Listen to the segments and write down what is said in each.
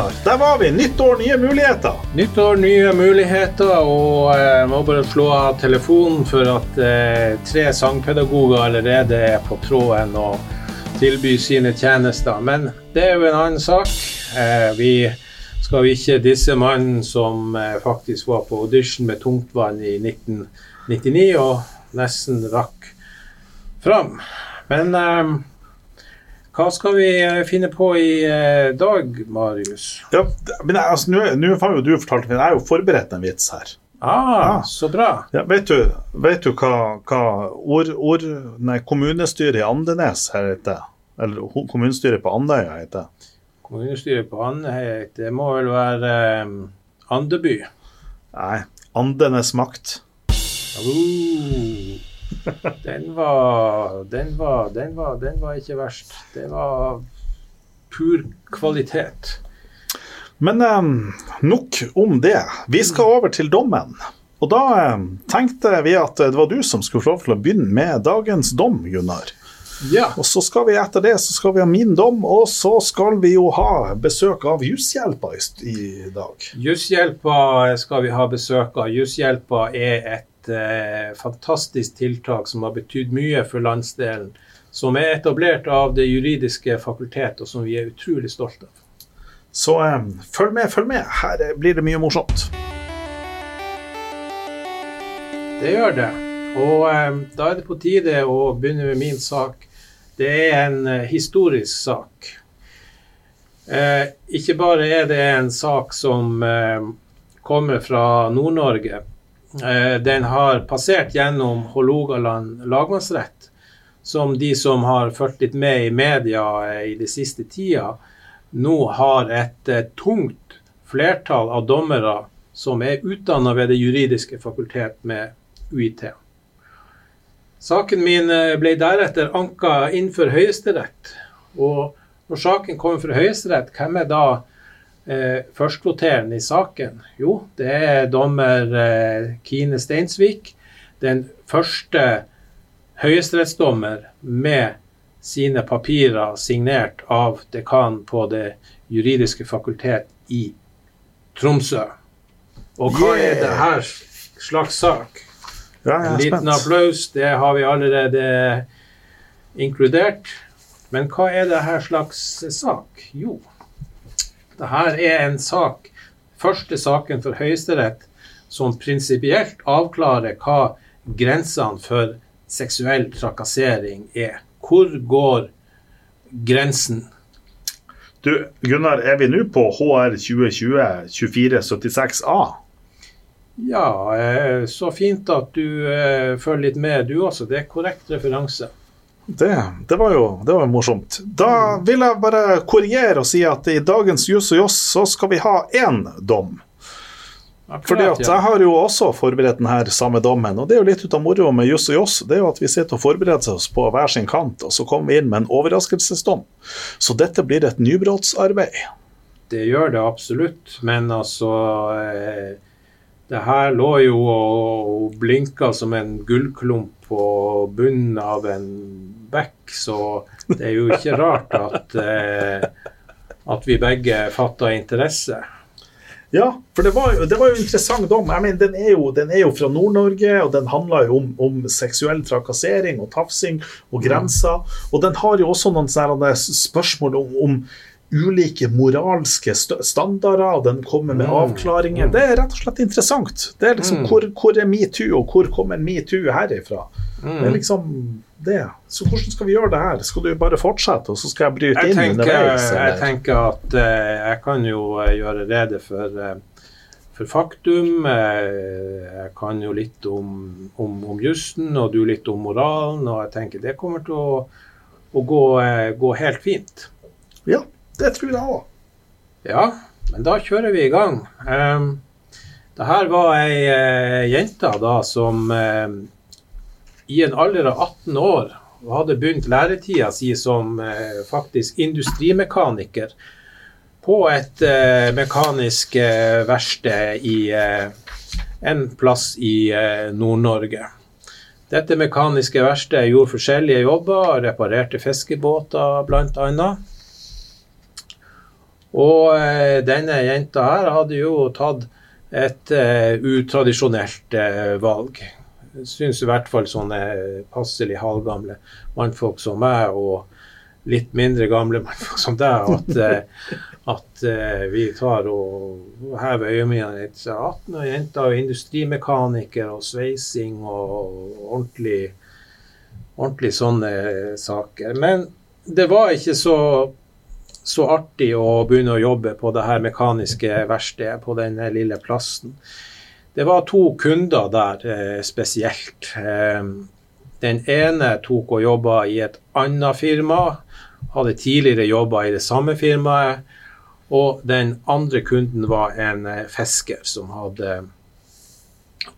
Ja, Gunnar. Der var vi. Nytt år, nye muligheter. Nytt år, nye muligheter. Og jeg må bare slå av telefonen for at eh, tre sangpedagoger allerede er på tråden og tilbyr sine tjenester. Men det er jo en annen sak. Eh, vi skal ikke disse mannen som eh, faktisk var på audition med Tungtvann i 1999 og nesten rakk fram. Men eh, hva skal vi eh, finne på i eh, dag, Marius? Ja, men altså, Nå har jo du fortalt meg, jeg har jo forberedt en vits her. Ah, ja. så bra. Ja, vet du, vet du hva, hva ord, ord, nei, kommunestyret i Andenes her heter? Eller kommunestyret på Andøya heter? Kommunestyret på Andøy, det må vel være um, Andeby. Nei, Andenes makt. Uh, den var Den var Den var Den var ikke verst. Det var pur kvalitet. Men eh, nok om det. Vi skal over til dommen. Og da eh, tenkte vi at det var du som skulle få lov til å begynne med dagens dom, Gunnar. Ja. Og så skal vi etter det så skal vi ha min dom, og så skal vi jo ha besøk av Jusshjelpa i, i dag. Jusshjelpa skal vi ha besøk av. Jusshjelpa er et eh, fantastisk tiltak som har betydd mye for landsdelen. Som er etablert av Det juridiske fakultet, og som vi er utrolig stolte av. Så eh, følg med, følg med. Her blir det mye morsomt. Det gjør det. Og eh, da er det på tide å begynne med min sak. Det er en eh, historisk sak. Eh, ikke bare er det en sak som eh, kommer fra Nord-Norge. Eh, den har passert gjennom Hålogaland lagmannsrett, som de som har fulgt litt med i media eh, i det siste tida, nå har et eh, tungt flertall av dommere som er utdanna ved Det juridiske fakultet med UiT. Saken min ble deretter anka inn for Høyesterett. Og når saken kommer for Høyesterett, hvem er da eh, førstvoterende i saken? Jo, det er dommer eh, Kine Steinsvik, den første høyesterettsdommer med sine papirer signert av dekanen på Det juridiske fakultet i Tromsø. Og hva er det her slags sak? Ja, En liten spent. applaus, det har vi allerede inkludert. Men hva er det her slags sak? Jo, det her er en sak, første saken for Høyesterett, som prinsipielt avklarer hva grensene for seksuell trakassering er. Hvor går grensen? Du, Gunnar, er vi nå på HR 2020 2476A? Ja, eh, så fint at du eh, følger litt med, du også. Det er korrekt referanse. Det, det var jo det var jo morsomt. Da vil jeg bare korrigere og si at i dagens Juss og Joss så skal vi ha én dom. Fordi at jeg har jo også forberedt denne samme dommen, og det er jo litt ut av moroa med Juss og Joss. Det er jo at vi sitter og forbereder oss på hver sin kant, og så kommer vi inn med en overraskelsesdom. Så dette blir et nybrottsarbeid. Det gjør det absolutt, men altså eh, Det her lå jo og blinka som en gullklump på bunnen av en bekk, så det er jo ikke rart at, eh, at vi begge fatta interesse. Ja, for det var det var jo interessant dom. Jeg mener, den, er jo, den er jo fra Nord-Norge, og den handler jo om, om seksuell trakassering og tafsing og grenser. Og den har jo også noen spørsmål om, om ulike moralske standarder, og den kommer med Mm. avklaringer. Det er rett og slett interessant. Det er liksom, Mm. hvor, hvor er metoo, og hvor kommer metoo herifra? Det er Mm. liksom det. Så hvordan skal vi gjøre det her? Skal du bare fortsette, og så skal jeg bryte Jeg inn tenker, underveis? jeg tenker at eh, jeg kan jo eh, gjøre rede for, eh, for faktum. Jeg kan jo litt om, om, om jussen, og du litt om moralen. Og jeg tenker det kommer til å, å gå, gå helt fint. Ja, det tror jeg òg. Ja, men da kjører vi i gang. Um, det her var ei jente da som i en alder av 18 år hadde begynt læretida si som eh, faktisk industrimekaniker på et eh, mekanisk eh, verksted i eh, en plass i eh, Nord-Norge. Dette mekaniske verkstedet gjorde forskjellige jobber, reparerte fiskebåter bl.a. Og eh, denne jenta her hadde jo tatt et utradisjonelt valg. Syns i hvert fall sånne passelig halvgamle mannfolk som meg, og litt mindre gamle mannfolk som deg, at, uh, at vi tar og hever øyenbrynene litt. 18 og jenter og industrimekaniker og sveising og ordentlig, ordentlig sånne saker. Men det var ikke så så artig å begynne å jobbe på det her mekaniske verkstedet på den lille plassen. Det var to kunder der eh, spesielt. Eh, den ene tok og jobba i et annet firma, hadde tidligere jobba i det samme firmaet. Og den andre kunden var en eh, fisker som hadde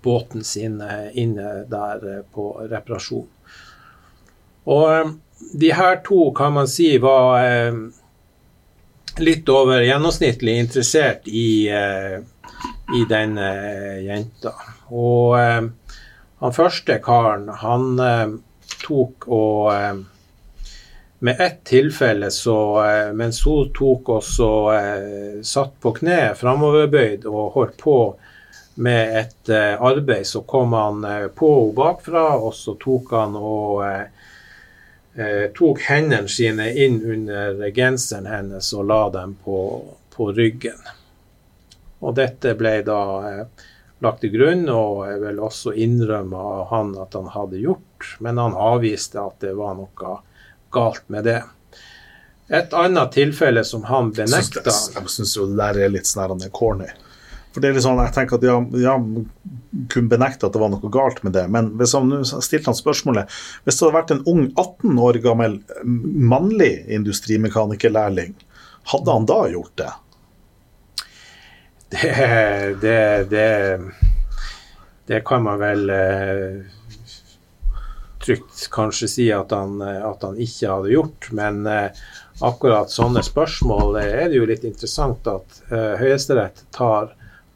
båten sin eh, inne der eh, på reparasjon. Og eh, de her to kan man si var litt over gjennomsnittlig interessert i, eh, i den eh, jenta. Og eh, han første karen, han tok og med ett tilfelle så Mens hun tok også satt på kne framoverbøyd og holdt på med et arbeid, så kom han på henne bakfra, og så tok han og eh, tok hendene sine inn under genseren hennes og la dem på, på ryggen. Og dette ble da eh, lagt til grunn, og jeg vil også innrømme av han at han hadde gjort, men han avviste at det var noe galt med det. Et annet tilfelle som han benekta Jeg syns jo det der er litt snærende corny. For det er litt sånn, jeg tenker at ja, ja, kunne benekte at det var noe galt med det, men hvis han nå stilte han spørsmålet Hvis det hadde vært en ung 18 år gammel mannlig industrimekanikerlærling, hadde han da gjort det? Det, det, det, det kan man vel eh, trygt kanskje si at han, at han, ikke hadde gjort. Men eh, akkurat sånne spørsmål er det jo litt interessant at eh, Høyesterett tar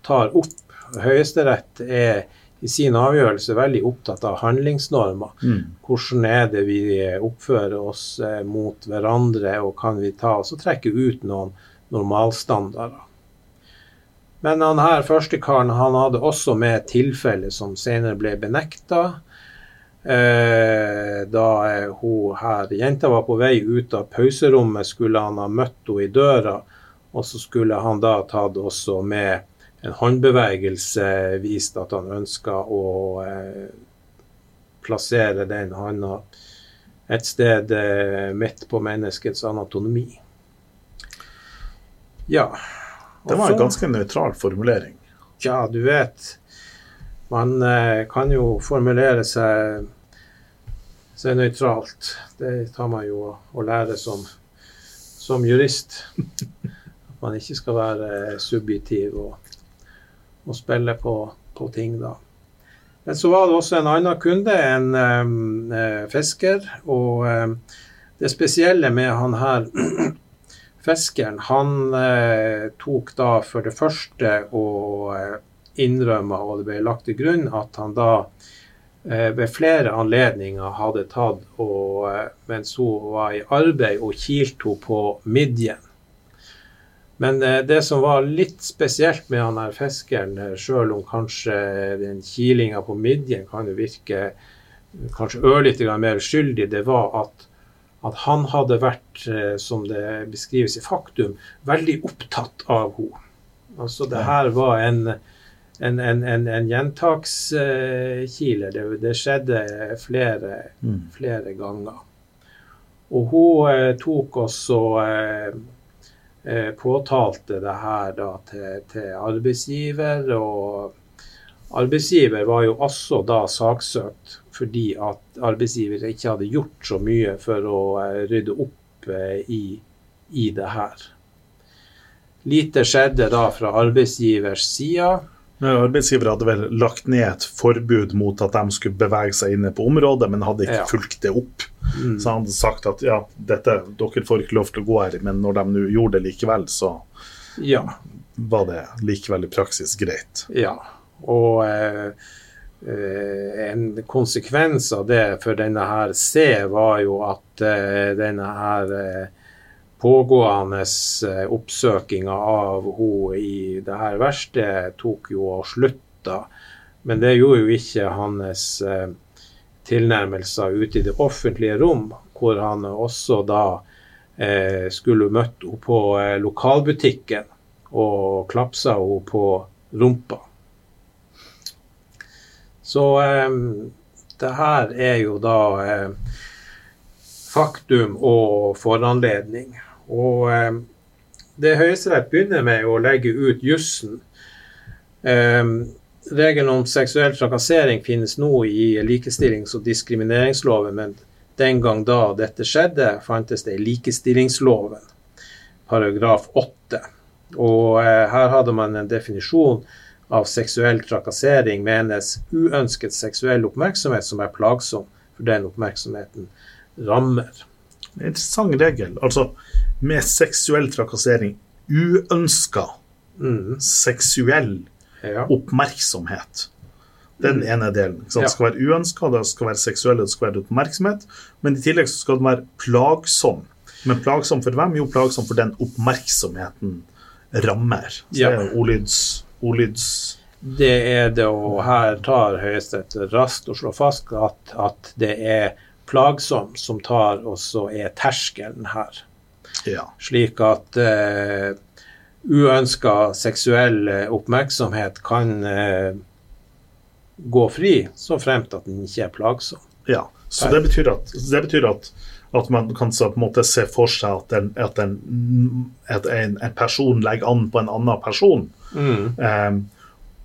tar opp. Høyesterett er i sin avgjørelse veldig opptatt av handlingsnormer. Mm. Hvordan er det vi oppfører oss eh, mot hverandre, og kan vi ta oss og trekke ut noen normalstandarder. Men han her førstekaren han hadde også med tilfelle som senere ble benekta. Eh, da hun her jenta var på vei ut av pauserommet, skulle han ha møtt henne i døra, og så skulle han da tatt også med en håndbevegelse vist at han ønska å eh, plassere den handa et sted eh, midt på menneskets anatomi. Ja. Det var en ganske nøytral formulering. Ja, du vet. Man eh, kan jo formulere seg, seg nøytralt. Det tar man jo å lære som, som jurist. At man ikke skal være subjektiv og og spille på, på, ting, da. Men så var det også en annen kunde, en um, fisker. Og um, det spesielle med han her fiskeren, han eh, tok da for det første og uh, innrømma, og det ble lagt til grunn, at han da eh, ved flere anledninger hadde tatt og mens hun var i arbeid, og kilt henne på midjen. Men eh, det som var litt spesielt med han her fiskeren, eh, sjøl om kanskje den kilinga på midjen kan jo virke kanskje ørlite mer uskyldig, det var at, at, han hadde vært, eh, som det beskrives i faktum, veldig opptatt av henne. Altså det her var en, en, en, en, en gjentakskiler. Det, det, skjedde flere, mm. flere ganger. Og hun tok også eh, påtalte det her da, til, til, arbeidsgiver. Og arbeidsgiver var jo også da saksøkt fordi at arbeidsgiver ikke hadde gjort så mye for å eh, rydde opp eh, i, i det her. Lite skjedde da fra arbeidsgivers side. Arbeidsgiver hadde vel lagt ned et forbud mot at de skulle bevege seg inne på området, men hadde ikke ja. fulgt det opp. Mm. Så han hadde sagt at ja, dette, dere får ikke lov til å gå her, men når de nå gjorde det likevel, så ja. var det likevel i praksis greit. Ja, og eh, eh, en konsekvens av det for denne her C var jo at eh, denne her pågående oppsøkinga av henne i det her verste tok jo og slutta. Men det gjorde jo ikke hans tilnærmelser ute i det offentlige rom, hvor han også da eh, skulle møtt henne på lokalbutikken og klapsa henne på rumpa. Så eh, det her er jo da eh, faktum og foranledning. Og eh, det Høyesterett begynner med å legge ut jussen eh, Regelen om seksuell trakassering finnes nå i likestillings- og diskrimineringsloven, men den gang da dette skjedde, fantes det i likestillingsloven, paragraf 8. Og eh, her hadde man en definisjon av seksuell trakassering menes uønsket seksuell oppmerksomhet som er plagsom, for den oppmerksomheten rammer. Det er En interessant regel. Altså med seksuell trakassering uønska mm. seksuell ja. oppmerksomhet. Den mm. ene delen. Det skal være uønska, det skal være seksuell, det skal være oppmerksomhet. Men i tillegg så skal den være plagsom. Men plagsom for hvem? Jo, plagsom for den oppmerksomheten rammer. Så det er ordlyds, ordlyds Det er det, og her tar Høyesterett raskt og slår fast at, at, det er plagsom som tar også er terskelen her. Ja. Slik at uh, uønska seksuell eh, oppmerksomhet kan uh, gå fri, så fremt at den ikke er plagsom. Ja, så det betyr at, det betyr at, at man kan så på en måte se for seg at, en, at, en, at en, en, person legger an på en annen person. Mm. Um,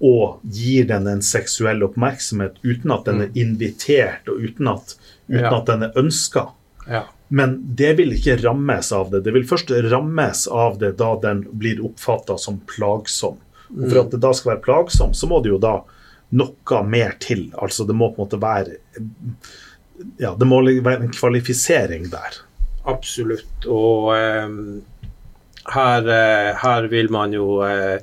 og gir den en seksuell oppmerksomhet uten at den er mm. invitert, og uten at, uten ja. at den er ønska. Ja. Men det vil ikke rammes av det. Det vil først rammes av det da den blir oppfatta som plagsom. Og for at det da skal være plagsom, så må det jo da noe mer til. Altså det må på en måte være Ja, det må være en kvalifisering der. Absolutt. Og eh, her, her, vil man jo eh,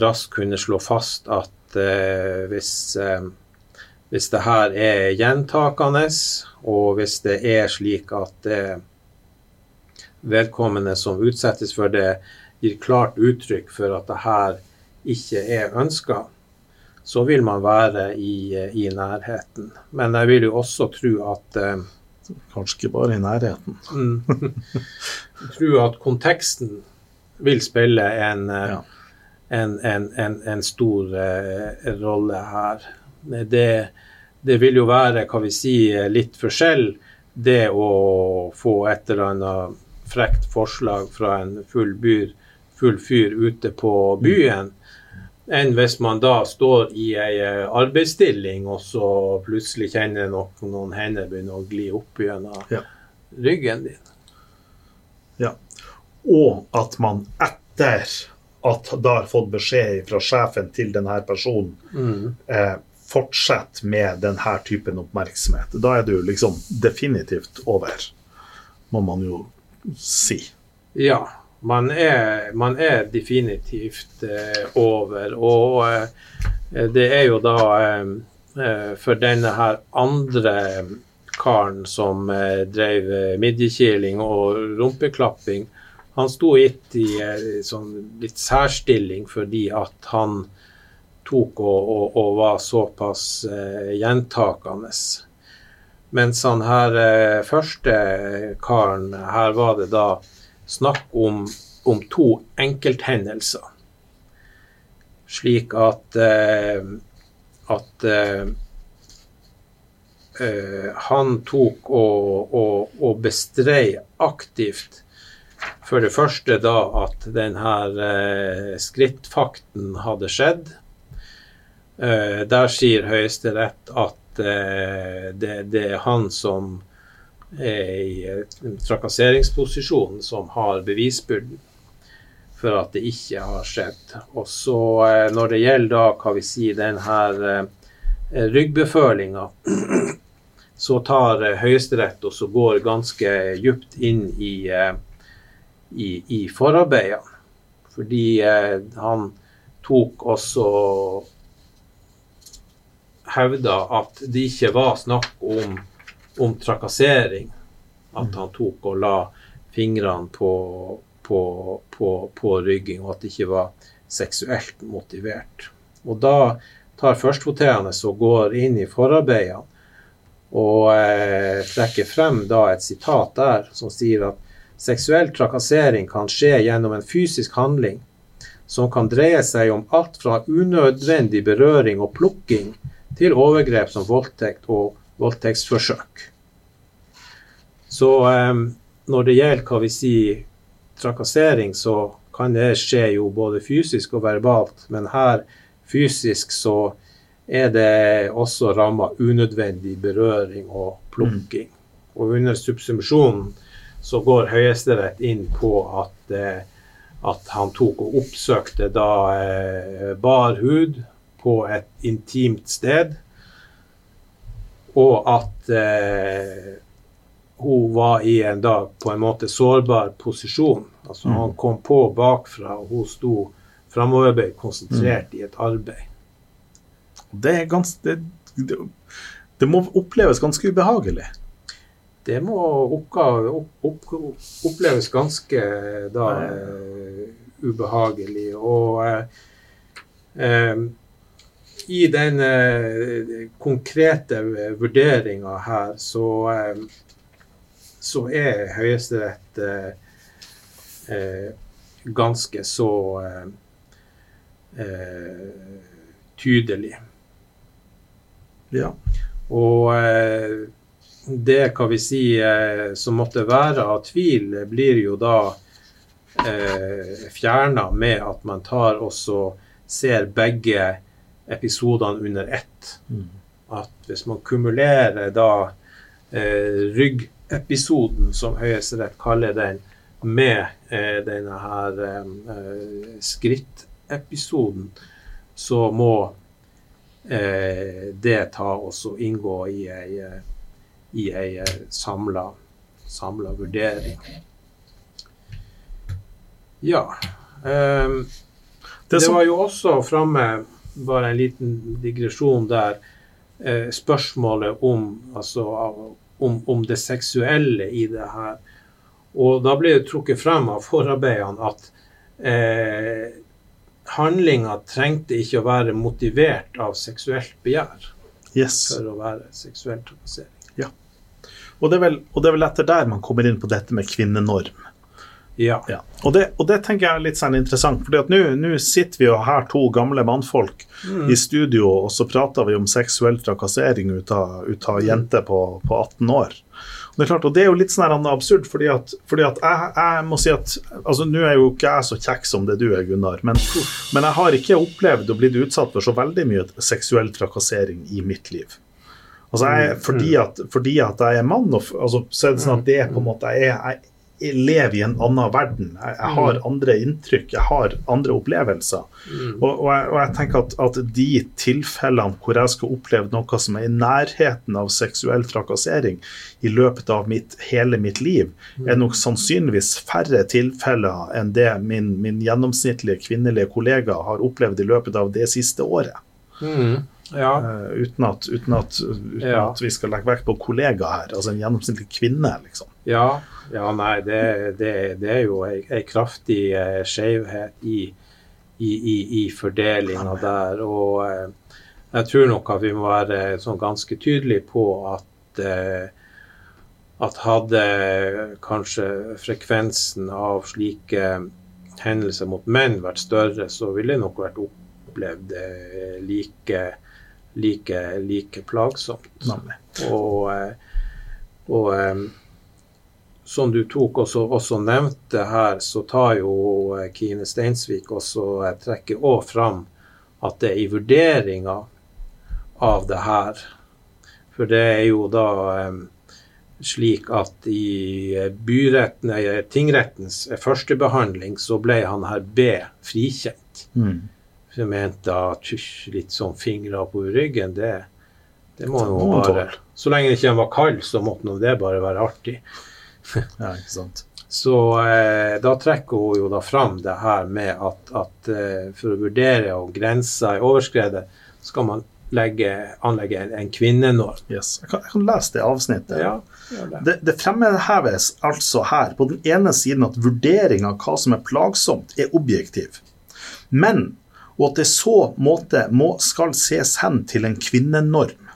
raskt kunne slå fast at eh, hvis, eh, hvis det her er gjentakende og hvis det er slik at eh, vedkommende som utsettes for det, gir klart uttrykk for at det her ikke er ønska, så vil man være i, i, nærheten. Men jeg vil jo også tro at eh, Kanskje ikke bare i nærheten. jeg tro at konteksten vil spille en, eh, ja. en, en, en stor eh, rolle her. Det det vil jo være hva vi sier, litt forskjell det å få et eller annet frekt forslag fra en full, byr, full fyr ute på byen, enn hvis man da står i ei eh, arbeidsstilling og så plutselig kjenner nok noen hender begynner å gli opp gjennom ja. ryggen din. Ja. Og at man etter at da har fått beskjed fra sjefen til denne personen mm. eh, fortsetter med denne typen oppmerksomhet. Da er du liksom definitivt over, må man jo si. Ja, man er, man er definitivt eh, over. Og eh, det er jo da eh, for denne her andre karen som drev midjekiling og rumpeklapping, han sto gitt i sånn litt særstilling fordi at han tok og, og, og var såpass eh, gjentakende. Mens han her eh, første karen, her var det da snakk om, om to enkelthendelser. Slik at eh, at Uh, han tok og, og, og bestrei aktivt for det første da at denne uh, skrittfakten hadde skjedd. Uh, der sier Høyesterett at det, det, er han som er i trakasseringsposisjon, som har bevisbyrden for at det ikke har skjedd. Og så uh, Når det gjelder da, hva vi sier, den her ryggbefølinga, så tar Høyesterett og så går ganske djupt inn i, i, i forarbeidene. Fordi han tok også hevda at det ikke var snakk om, om trakassering. At han tok og la fingrene på, på, på, på rygging, og at det ikke var seksuelt motivert. Og da tar førstvoterende og går inn i forarbeidene og eh, trekker frem da et sitat der som sier at seksuell trakassering kan skje gjennom en fysisk handling som kan dreie seg om alt fra unødvendig berøring og plukking til overgrep som voldtekt og voldtektsforsøk. Så eh, når det gjelder hva vi sier trakassering, så kan det skje jo både fysisk og verbalt, men her fysisk så er det også ramma unødvendig berøring og plukking. Mm. Og under subsumisjonen så går Høyesterett inn på at, eh, at han tok og oppsøkte da eh, bar hud på et intimt sted, og at eh, hun var i en da på en måte sårbar posisjon. Altså mm. Han kom på bakfra, og hun sto framoverbøyd, konsentrert mm. i et arbeid. Det er ganske det, det, må oppleves ganske ubehagelig. Det må oppgave, opp, opp, oppleves ganske da uh, ubehagelig. Og uh, uh, i den konkrete vurderinga her, så, så er Høyesterett ganske så tydelig. Ja. Og eh, det kan vi si eh, som måtte være av tvil, blir jo da eh, fjerna med at man tar også ser begge episodene under ett. Mm. At hvis man kumulerer da eh, ryggepisoden, som Høyesterett kaller den, med eh, denne her eh, skrittepisoden, så må eh, det ta også inngå i ei, i ei eh, samla, samla vurdering. Ja. Eh, det, var jo også framme, bare en liten digresjon der, eh, spørsmålet om, altså, om, om det seksuelle i det her. Og da ble det trukket frem av forarbeidene at eh, handlinga trengte ikke å være motivert av seksuelt begjær yes. for å være seksuell trakassering. Ja. Og det, vel, og det, er vel, etter der man kommer inn på dette med kvinnenorm. Ja. ja. Og, det, og, det, tenker jeg er litt sånn interessant, for nå sitter vi jo her to gamle mannfolk mm. i studio, og så prater vi om seksuell trakassering ut av, ut av mm. jenter på, på 18 år. Det er klart, og det er jo litt sånn absurd, fordi at, fordi at jeg, jeg, må si at altså Nå er jo ikke jeg så kjekk som det du er, Gunnar, men, men jeg har ikke opplevd å blitt utsatt for så veldig mye seksuell trakassering i mitt liv. Altså jeg, mm, fordi, mm. at, fordi at jeg er mann, og, altså, så er det sånn at det på en måte jeg, jeg jeg lever i en annen verden. Jeg, jeg, har mm. andre inntrykk, jeg har andre opplevelser. Mm. Og, og, jeg, og, jeg, tenker at, at, de tilfellene hvor jeg skal oppleve noe som er i nærheten av seksuell trakassering i løpet av mitt, hele mitt liv, mm. er nok sannsynligvis færre tilfeller enn det min, min, gjennomsnittlige kvinnelige kollega har opplevd i løpet av det siste året. Mm. Ja. Uh, uten, at, uten, at, uten ja. at, vi skal legge vekt på kollega her, altså en gjennomsnittlig kvinne. liksom. Ja, ja, nei, det, det, det er jo ei kraftig eh, skjevhet i, i, i, i fordelinga der. Og eh, jeg tror nok at vi må være sånn ganske tydelige på at eh, at hadde kanskje frekvensen av slike hendelser mot menn vært større, så ville det nok vært opplevd eh, like, like, like plagsomt. Og, eh, og eh, som du tok også, også, nevnte her, så tar jo eh, Kine Steinsvik også jeg trekker også fram at det er i vurderinga av det her For det er jo da um, slik at i byretten, eller tingrettens førstebehandling så ble han her B frikjent. Mm. Så jeg mente at litt sånn fingre på ryggen, det, det må jo bare Så lenge det ikke var kald, så måtte det bare være artig. Ja, ikke sant. Så eh, da trekker hun jo da fram det her med at, at eh, for å vurdere om grensa er overskredet, skal man legge, anlegge en, en kvinnenorm. Yes. Jeg, kan, jeg, kan, lese det avsnittet. Ja, det. Det, det fremheves altså her på den ene siden at vurdering av hva som er plagsomt, er objektiv. Men og at det i så måte må, skal ses hen til en kvinnenorm.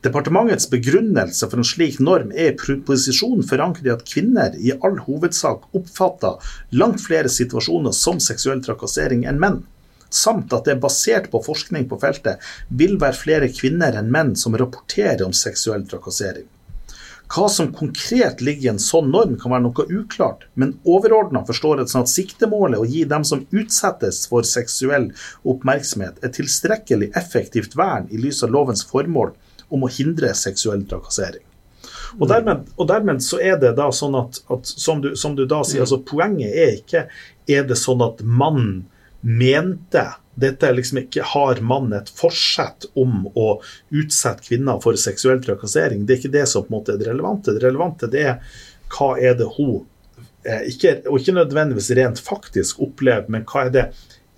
Departementets begrunnelse for en slik norm er i proposisjonen forankret i at kvinner i all hovedsak oppfatter langt flere situasjoner som seksuell trakassering enn menn, samt at det er basert på forskning på feltet vil være flere kvinner enn menn som rapporterer om seksuell trakassering. Hva som konkret ligger i en sånn norm kan være noe uklart, men overordna forstår jeg sånn at siktemålet å gi dem som utsettes for seksuell oppmerksomhet, et tilstrekkelig effektivt vern i lys av lovens formål om å hindre seksuell trakassering. Og dermed, og dermed, så er det da sånn at, at som, du, som, du, da sier, altså poenget er ikke er det sånn at mannen mente dette er liksom ikke har mannen et forsett om å utsette kvinner for seksuell trakassering. Det er ikke det som på en måte er det relevante. Det relevante det er hva er det hun eh, ikke, Og ikke nødvendigvis rent faktisk opplever, men hva er det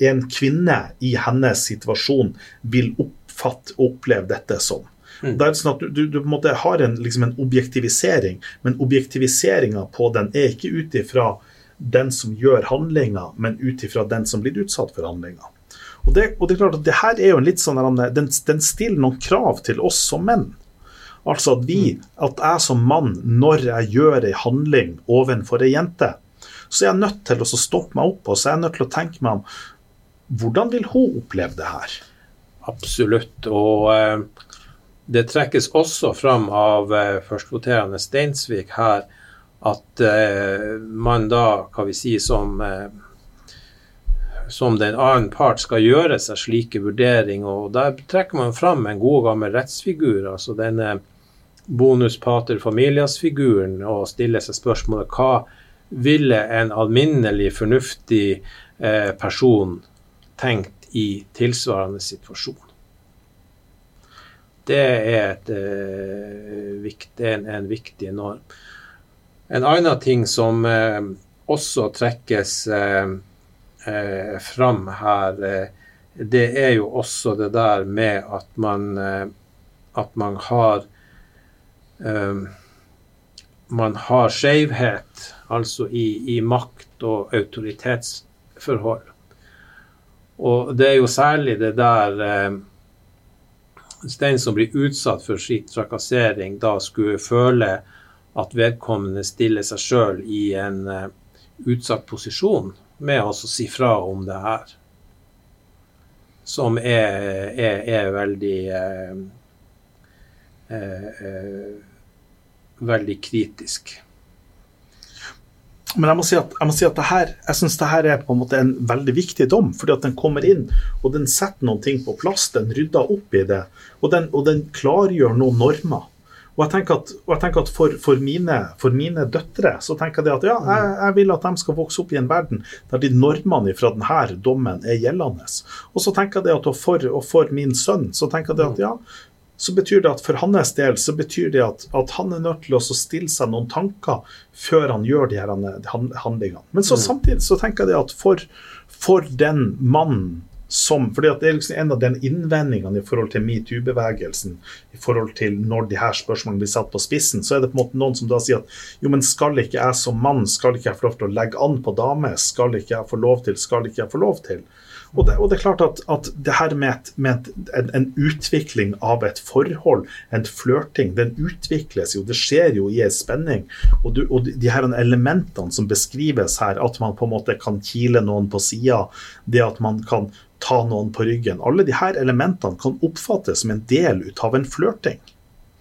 en kvinne i hennes situasjon vil oppfatte og oppleve dette som. Mm. Det er sånn at Du, du, du på en måte har en, liksom en objektivisering, men objektiviseringa på den er ikke ut ifra den som gjør handlinga, men ut ifra den som blir utsatt for handlinga. Og det, og det, er klart at det her er jo en litt sånn den, den stiller noen krav til oss som menn. Altså at vi, mm. at jeg som mann, når jeg gjør ei handling overfor ei jente, så er jeg nødt til å stoppe meg opp og så er jeg nødt til å tenke meg om hvordan vil hun oppleve det her? Absolutt. Og eh, det trekkes også fram av eh, førstvoterende Steinsvik her at eh, man da, hva vi si, som eh, som den annen part skal gjøre seg slike vurderinger. og Der trekker man fram en god gammel rettsfigur, altså denne bonuspater familias-figuren, og stiller seg spørsmålet hva ville en alminnelig, fornuftig person tenkt i tilsvarende situasjon? Det er, et, eh, er en, en, viktig norm. En annen ting som eh, også trekkes eh, eh, fram her, eh, det er jo også det der med at man, eh, at man har man har skjevhet, altså i, i, makt- og autoritetsforhold. Og det er jo særlig det der den som blir utsatt for slik trakassering, da skulle føle at vedkommende stiller seg sjøl i en uh, utsatt posisjon med å si fra om det her. Som er, er, er veldig eh, eh, eh, Veldig kritisk. Men jeg må si at, jeg må si at det her, jeg synes det her er på en måte en veldig viktig dom. fordi at den kommer inn og den setter noen ting på plass. Den rydder opp i det. Og den, og den klargjør noen normer. Og jeg tenker at, jeg tenker at for, for, mine, for, mine, døtre så tenker jeg at ja, jeg, jeg, vil at de skal vokse opp i en verden der de normene fra denne dommen er gjeldende. Og så tenker jeg at for, og for min sønn så tenker jeg at ja, så betyr det at for hans del så betyr det at, at han er nødt til å stille seg noen tanker før han gjør de her handlingene. Men så mm. samtidig så tenker jeg at for, for den mannen som fordi Det er liksom en av den innvendingene i forhold til metoo-bevegelsen, i forhold til når de her spørsmålene blir satt på spissen, så er det på en måte noen som da sier at jo, men skal ikke jeg som mann skal ikke jeg få lov til å legge an på dame? Skal ikke jeg få lov til? Skal ikke jeg få lov til? Og det, og det er klart at, at det her med, et, med en, en, utvikling av et forhold, en flørting, den utvikles jo. Det skjer jo i en spenning. Og, du, og de her elementene som beskrives her, at man på en måte kan kile noen på sida, det at man kan ta noen på ryggen. Alle de her elementene kan oppfattes som en del ut av en flørting.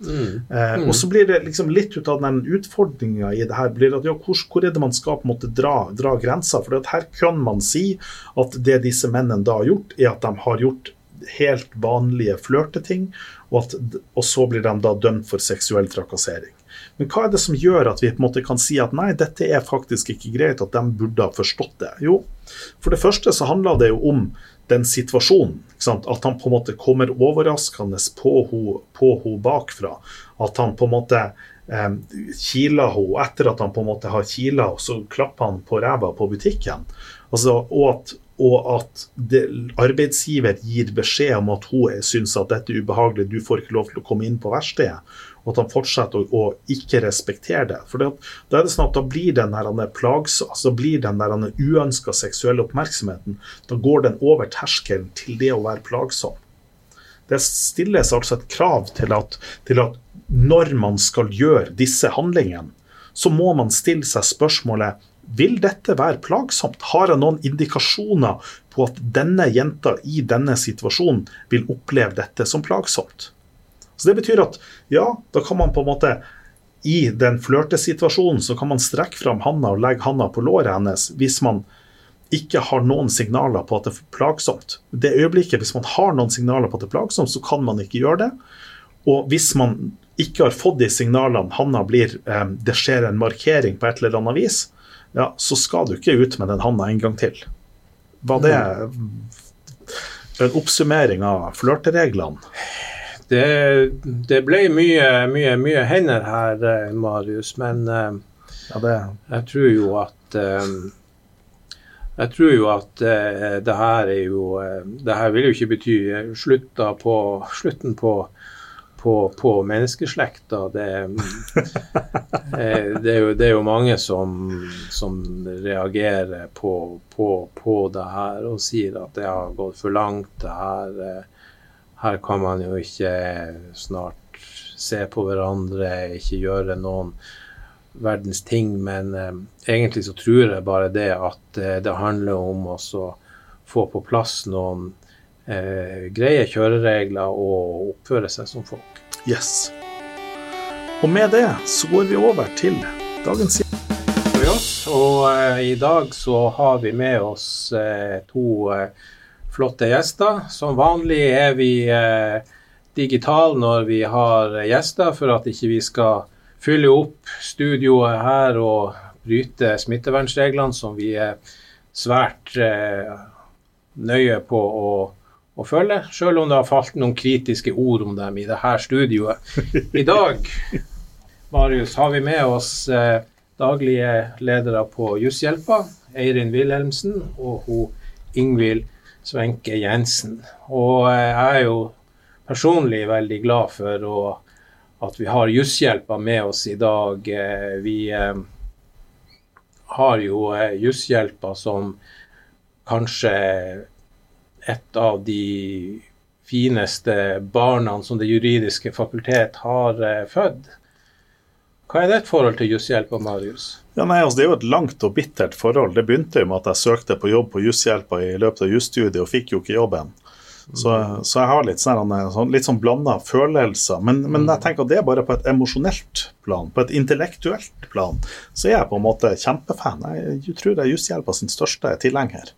Mm. Eh, mm. og så blir det liksom litt ut av den utfordringa i det her blir at ja, hvor, hvor, er det man skal på en måte dra, dra grensa? For her kan man si at det disse mennene da har gjort, er at de har gjort helt vanlige flørteting, og, at, og så blir de da dømt for seksuell trakassering. Men hva er det som gjør at vi på en måte kan si at nei, dette er faktisk ikke greit, at de burde ha forstått det? Jo, for det første så handler det jo om den situasjonen. At han på en måte kommer overraskende på henne bakfra. At han på en måte eh, kiler henne etter at han på en måte har kila henne, så klapper han på ræva på butikken. Altså, og at, og at det, arbeidsgiver gir beskjed om at hun syns at dette er ubehagelig, du får ikke lov til å komme inn på verkstedet. Og at han fortsetter å, å ikke respektere det. For da er det sånn at da blir den der plags, altså blir den der uønska seksuelle oppmerksomheten da går den over terskelen til det å være plagsom. Det stilles altså et krav til at, til at når man skal gjøre disse handlingene, så må man stille seg spørsmålet vil dette være plagsomt? Har jeg noen indikasjoner på at denne jenta i denne situasjonen vil oppleve dette som plagsomt? Så Det betyr at ja, da kan man på en måte i den flørtesituasjonen så kan man strekke fram handa og legge handa på låret hennes hvis man ikke har noen signaler på at det er plagsomt. Det øyeblikket, Hvis man har noen signaler på at det er plagsomt, så kan man ikke gjøre det. Og hvis man ikke har fått de signalene, handa blir, eh, det skjer en markering på et eller annet vis, ja, så skal du ikke ut med den handa en gang til. Var det en oppsummering av flørtereglene? Det, det, ble mye, mye, mye hender her, eh, Marius, men eh, ja, det... jeg tror jo at jeg tror jo at eh, det her er jo eh, Det her vil jo ikke bety på, slutten på, på, på menneskeslekta. Det, eh, det, er jo, det, er jo, mange som, som reagerer på, på, det her og sier at det har gått for langt. det her, eh, her kan man jo ikke snart se på hverandre, ikke gjøre noen verdens ting, men eh, egentlig så tror jeg bare det at eh, det handler om å få på plass noen eh, greie kjøreregler og oppføre seg som folk. Yes. Og med det så går vi over til dagens Og eh, i dag så har vi med oss eh, to eh, flotte gjester. Som vanlig er vi digitale når vi har gjester, for at ikke vi skal fylle opp studioet her og bryte smittevernreglene, som vi er svært eh, nøye på å, å følge, selv om det har falt noen kritiske ord om dem i dette studioet. I dag Marius, har vi med oss eh, daglige ledere på Jusshjelpa, Eirin Wilhelmsen og hun Ingvild Svenke Jensen. Og eh, jeg er jo personlig veldig glad for å at vi har Jusshjelpa med oss i dag. Eh, vi eh, har jo Jusshjelpa som kanskje et av de fineste barna som Det juridiske fakultet har født. Hva er ditt forhold til Jusshjelpa, Marius? Ja, nei, altså, det er jo et langt og bittert forhold. Det begynte jo med at jeg søkte på jobb på Jusshjelpa i løpet av jusstudiet og fikk jo ikke jobben. Så, så, jeg har litt sånn, sånn, litt sånn blanda følelser. Men, men, jeg tenker at det er bare på et emosjonelt plan. På et intellektuelt plan så er jeg på en måte kjempefan. Jeg tror det er Jusshjelpa sin største tilhenger.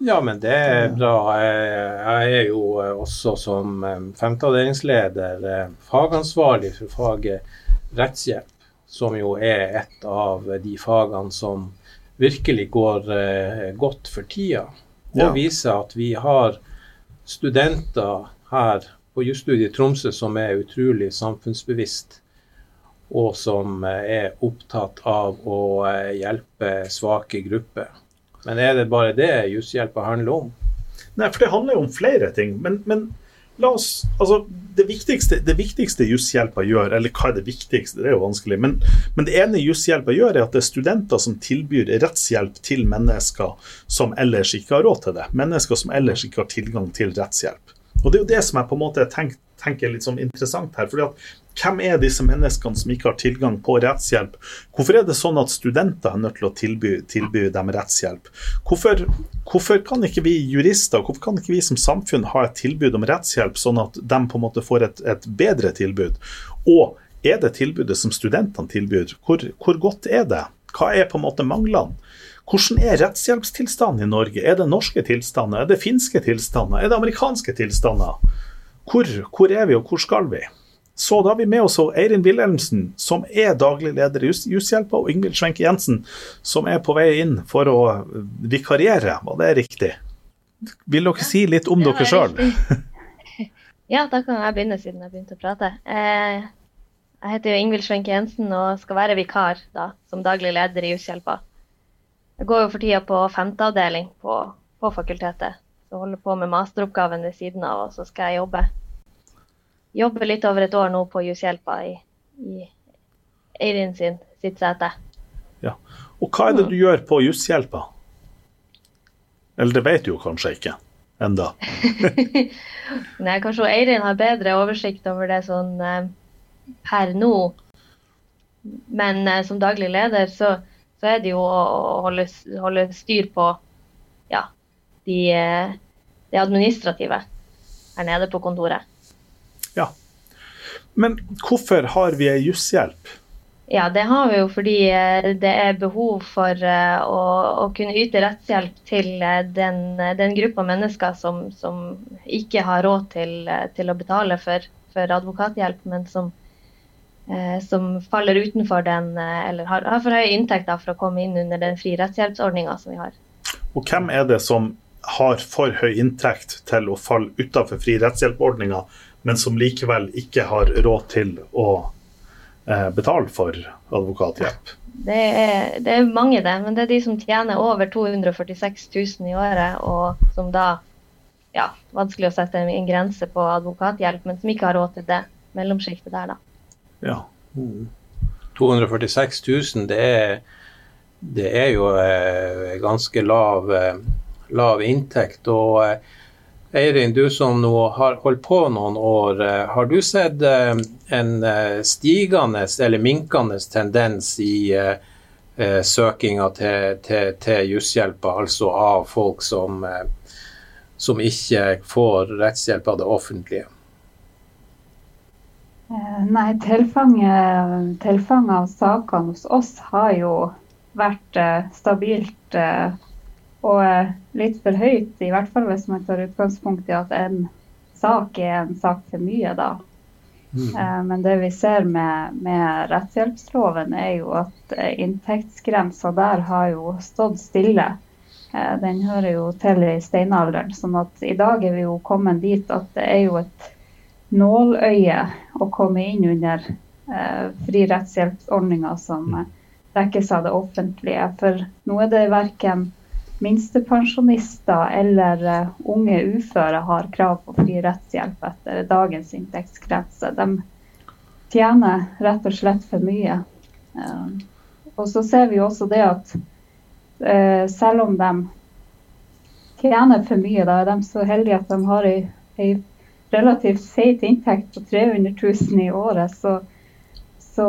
Ja, men det er bra. Jeg er jo også som femteavdelingsleder eh, fagansvarlig for faget rettshjelp, som jo er et av de fagene som virkelig går eh, godt for tida. Og ja. viser at vi har studenter her på jusstudiet i Tromsø som er utrolig samfunnsbevisst, og som eh, er opptatt av å eh, hjelpe svake grupper. Men er det bare det jusshjelpa handler om? Nei, for det handler jo om flere ting. Men, men la oss Altså, det viktigste, det viktigste jusshjelpa gjør, eller hva er det viktigste, det er jo vanskelig, men, men det ene jusshjelpa gjør, er at det er studenter som tilbyr rettshjelp til mennesker som ellers ikke har råd til det. Mennesker som ellers ikke har tilgang til rettshjelp. Og Det er jo det som jeg på en måte tenk, tenker litt sånn interessant her. fordi at hvem er disse menneskene som ikke har tilgang på rettshjelp? Hvorfor er det sånn at studenter er nødt til å tilby, tilby dem rettshjelp? Hvorfor, hvorfor, kan ikke vi jurister, hvorfor kan ikke vi som samfunn ha et tilbud om rettshjelp, sånn at de på en måte får et, et bedre tilbud? Og er det tilbudet som studentene tilbyr, hvor, hvor godt er det? Hva er på en måte manglene? Hvordan er rettshjelpstilstanden i Norge? Er det norske tilstander? Er det finske tilstander? Er det amerikanske tilstander? Hvor, hvor er vi, og hvor skal vi? Så da har vi med oss Eirin Wilhelmsen, som er daglig leder i Jusshjelpa, og Ingvild Schwenke Jensen, som er på vei inn for å vikariere. Var det riktig? Vil dere si litt om dere sjøl? ja, da kan jeg begynne, siden jeg begynte å prate. Eh, Jeg heter jo Ingvild Schwenke Jensen og skal være vikar da, som daglig leder i Jusshjelpa. Jeg går jo for tida på femte avdeling på, på fakultetet. Så holder på med masteroppgaven ved siden av, og så skal jeg jobbe. Jobbe litt over et år nå på Jushjelpa i, i Eirin sin, sitt sete. Ja. Og hva er det du gjør på Jushjelpa? Eller det vet du jo kanskje ikke enda. Nei, kanskje Eirin har bedre oversikt over det sånn eh, per nå. Men eh, som daglig leder så, så, er det jo å holde, holde styr på ja, de, de, det administrative her nede på kontoret. Ja. Men hvorfor har vi ei jusshjelp? Ja, det har vi jo fordi eh, det er behov for eh, å, å kunne yte rettshjelp til eh, den, den gruppa mennesker som, som, ikke har råd til, til å betale for, for advokathjelp, men som, eh, som, faller utenfor den, eller har, har for høye inntekter for å komme inn under den fri rettshjelpsordninga som vi har. Og hvem er det som har for høy inntekt til å falle utenfor fri rettshjelpordninga, men som likevel ikke har råd til å eh, betale for advokathjelp? Det er, det er, mange, det. Men det er de som tjener over 246 000 i året, og som da ja, vanskelig å sette en grense på advokathjelp, men som ikke har råd til det. Mellomsjiktet der, da. Ja. Mm. 246 000, det er, det er jo eh, ganske lav, eh, lav inntekt. og eh, Eirin, du som nå har holdt på noen år, eh, har du sett en stigende eller minkende tendens i søkinga til, til, til jusshjelpa, altså av folk som, som ikke får rettshjelp av det offentlige? Nei, tilfanget, tilfanget av sakene hos oss har jo vært stabilt og eh, litt for høyt, i hvert fall hvis man tar utgangspunkt i at en sak er en sak for mye, da. Mm. Eh, men det vi ser med, med rettshjelpsloven, er jo at eh, inntektsgrensa der har jo stått stille. Den hører jo til i steinalderen. sånn at i dag er vi jo kommet dit at det er jo et nåløye å komme inn under eh, fri rettshjelpsordninga som mm. dekkes av det offentlige. For nå er det verken minstepensjonister eller uh, unge uføre har krav på fri rettshjelp etter dagens inntektsgrense. De tjener rett og slett for mye. Uh, og så ser vi også det at uh, selv om de tjener for mye, da er de så heldige at de har ei, ei relativt feit inntekt på 300 000 i året, så, så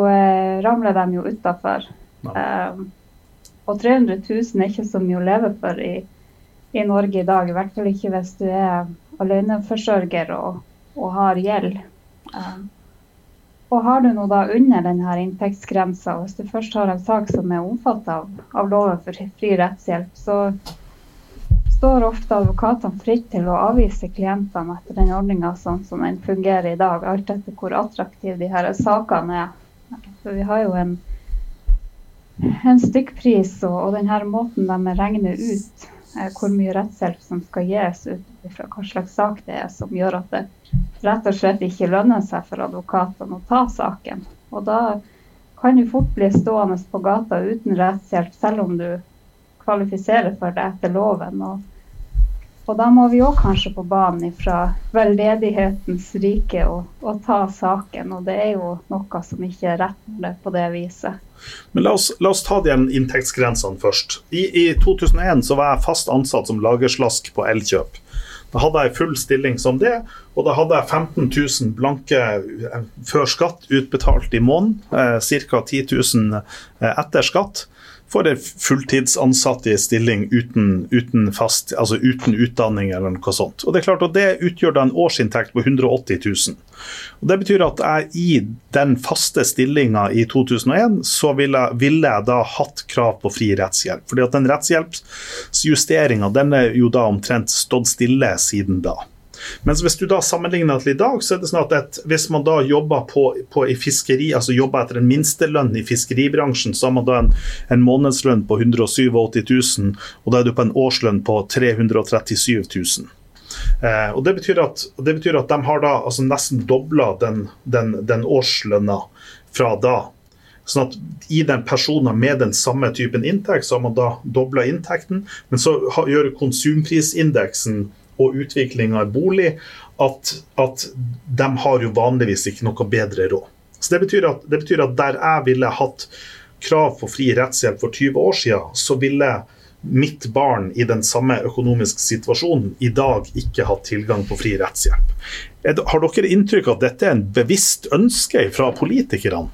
ramler de jo utafor. Ja. Og 300 000 er ikke så mye å leve for i, i Norge i dag. I hvert fall ikke hvis du er aleneforsørger og, og har gjeld. Um, og har du noe da under denne inntektsgrensa, hvis du først har en sak som er omfattet av, av loven for fri rettshjelp, så står ofte advokatene fritt til å avvise klientene etter den ordninga sånn som den fungerer i dag, alt etter hvor attraktive de her sakene er. For vi har jo en en stykkpris og, og denne måten de regner ut eh, hvor mye rettshjelp som skal gis ut fra hva slags sak det er, som gjør at det rett og slett ikke lønner seg for advokatene å ta saken. Og da kan du fort bli stående på gata uten rettshjelp, selv om du kvalifiserer for det etter loven. Og og da må vi òg kanskje på banen fra veldedighetens rike og, og, ta saken. Og det er jo noe som ikke er rett på det viset. Men la oss, la oss ta de inntektsgrensene først. I, I, 2001 så var jeg fast ansatt som lagerslask på Elkjøp. Da hadde jeg full stilling som det, og da hadde jeg 15 000 blanke eh, før skatt utbetalt i måneden. Eh, Ca. 10 000 eh, etter skatt for en fulltidsansatt i stilling uten, uten, fast, altså uten utdanning eller noe sånt. Og Det er klart at det utgjør da en årsinntekt på 180 000. Og Det betyr at jeg i den faste stillinga i 2001, så ville, ville, jeg da hatt krav på fri rettshjelp. Fordi at den rettshjelpsjusteringa den er jo da omtrent stått stille siden da. Mens hvis du da sammenligner til i dag, så er det sånn at et, hvis man da jobber på, på, i fiskeri, altså jobber etter en minstelønn i fiskeribransjen, så har man da en, en månedslønn på 187 000, og da er du på en årslønn på 337 000. Eh, og det betyr, at, det betyr, at, de har da altså nesten dobla den, den, den årslønna fra da. Sånn at I den personen med den samme typen inntekt, så har man da dobla inntekten. Men så gjør konsumprisindeksen og utviklinga i bolig at, at, de har jo vanligvis ikke noe bedre råd. Så det betyr, at, det betyr at der jeg ville hatt krav på fri rettshjelp for 20 år siden, så ville mitt barn i den samme økonomiske situasjonen i dag ikke hatt tilgang på fri rettshjelp. Har dere inntrykk av at dette er en bevisst ønske fra politikerne?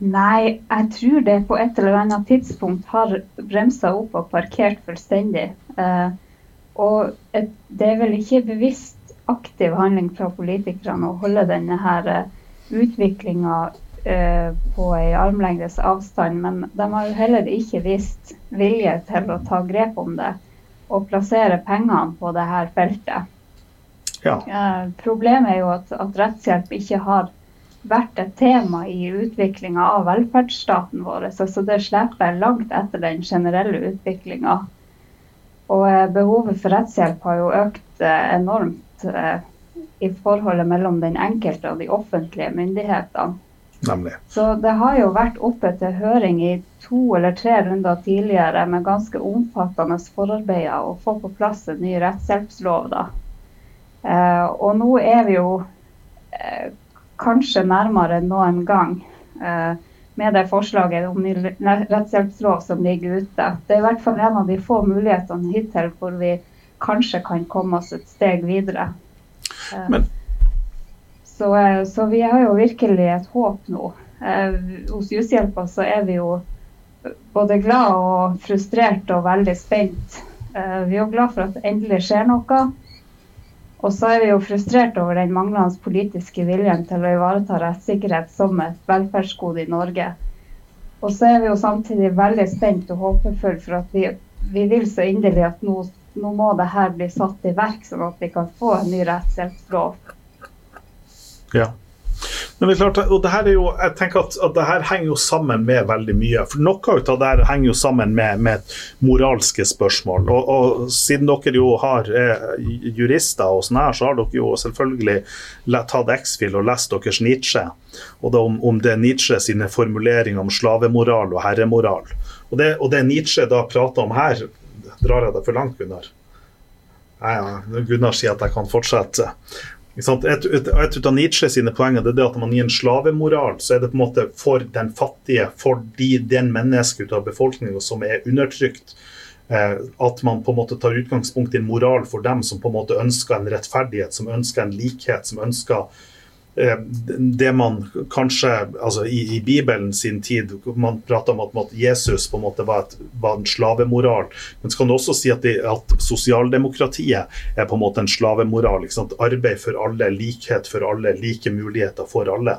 Nei, jeg tror det på et eller annet tidspunkt har bremsa opp og parkert fullstendig. Eh, og et, det er vel ikke bevisst aktiv handling fra politikerne å holde denne her uh, utviklinga eh, på ei armlengdes avstand, men de har jo heller ikke vist vilje til å ta grep om det og plassere pengene på det her feltet. Ja. Eh, problemet er jo at, at rettshjelp ikke har vært et tema i utviklinga av velferdsstaten vår. Så det slipper langt etter den generelle utviklinga. Og eh, behovet for rettshjelp har jo økt eh, enormt eh, i forholdet mellom den enkelte og de offentlige myndighetene. Nemlig. Så det har jo vært oppe til høring i to eller tre runder tidligere med ganske omfattende forarbeider å få på plass en ny rettshjelpslov. da. og nå er vi jo kanskje nærmere enn noen gang eh, med det forslaget om ny rettshjelpslov som ligger ute. Det er i hvert fall en av de få mulighetene hittil hvor vi kanskje kan komme oss et steg videre. Eh, Men. Så, eh, så, vi har jo virkelig et håp nå. Hos Jushjelpa så er vi jo både glad og frustrert og veldig spent. Vi er jo glad for at det endelig skjer noe. Og så er vi jo frustrert over den manglende politiske viljen til å ivareta rettssikkerhet som et velferdsgode i Norge. Og så er vi jo samtidig veldig spent og håpefulle for at vi, vi vil så inderlig at nå, nå, må det her bli satt i verk, sånn at vi kan få en ny rettshjelpslov. Ja. Men det er klart, og det her er jo, jeg tenker at, at det her henger jo sammen med veldig mye. for Noe av det her henger jo sammen med, med moralske spørsmål. Og, og, Siden dere jo har eh, jurister, og sånn her, så har dere jo selvfølgelig tatt X-Fil og lest deres Nietzsche. Og det om, om det er Nietzsche sine formuleringer om slavemoral og herremoral. Og det, og det Nietzsche da prater om her, drar jeg det for langt, Gunnar? Nei, ja, Gunnar sier at jeg kan fortsette. Et, et, et, av Nietzsche sine poenger det er at man gir en slavemoral så er det på en måte for den fattige, for de, den mennesket av befolkninga som er undertrykt. Eh, at man på en måte tar utgangspunkt i en moral for dem som på en måte ønsker en rettferdighet, som ønsker en likhet, som ønsker det man kanskje altså i, i, Bibelen sin tid Man prater om at, Jesus på en måte var, et, var en slavemoral. Men så kan du også si at, det, at, sosialdemokratiet er på en måte en slavemoral. Arbeid for alle, likhet for alle, like muligheter for alle.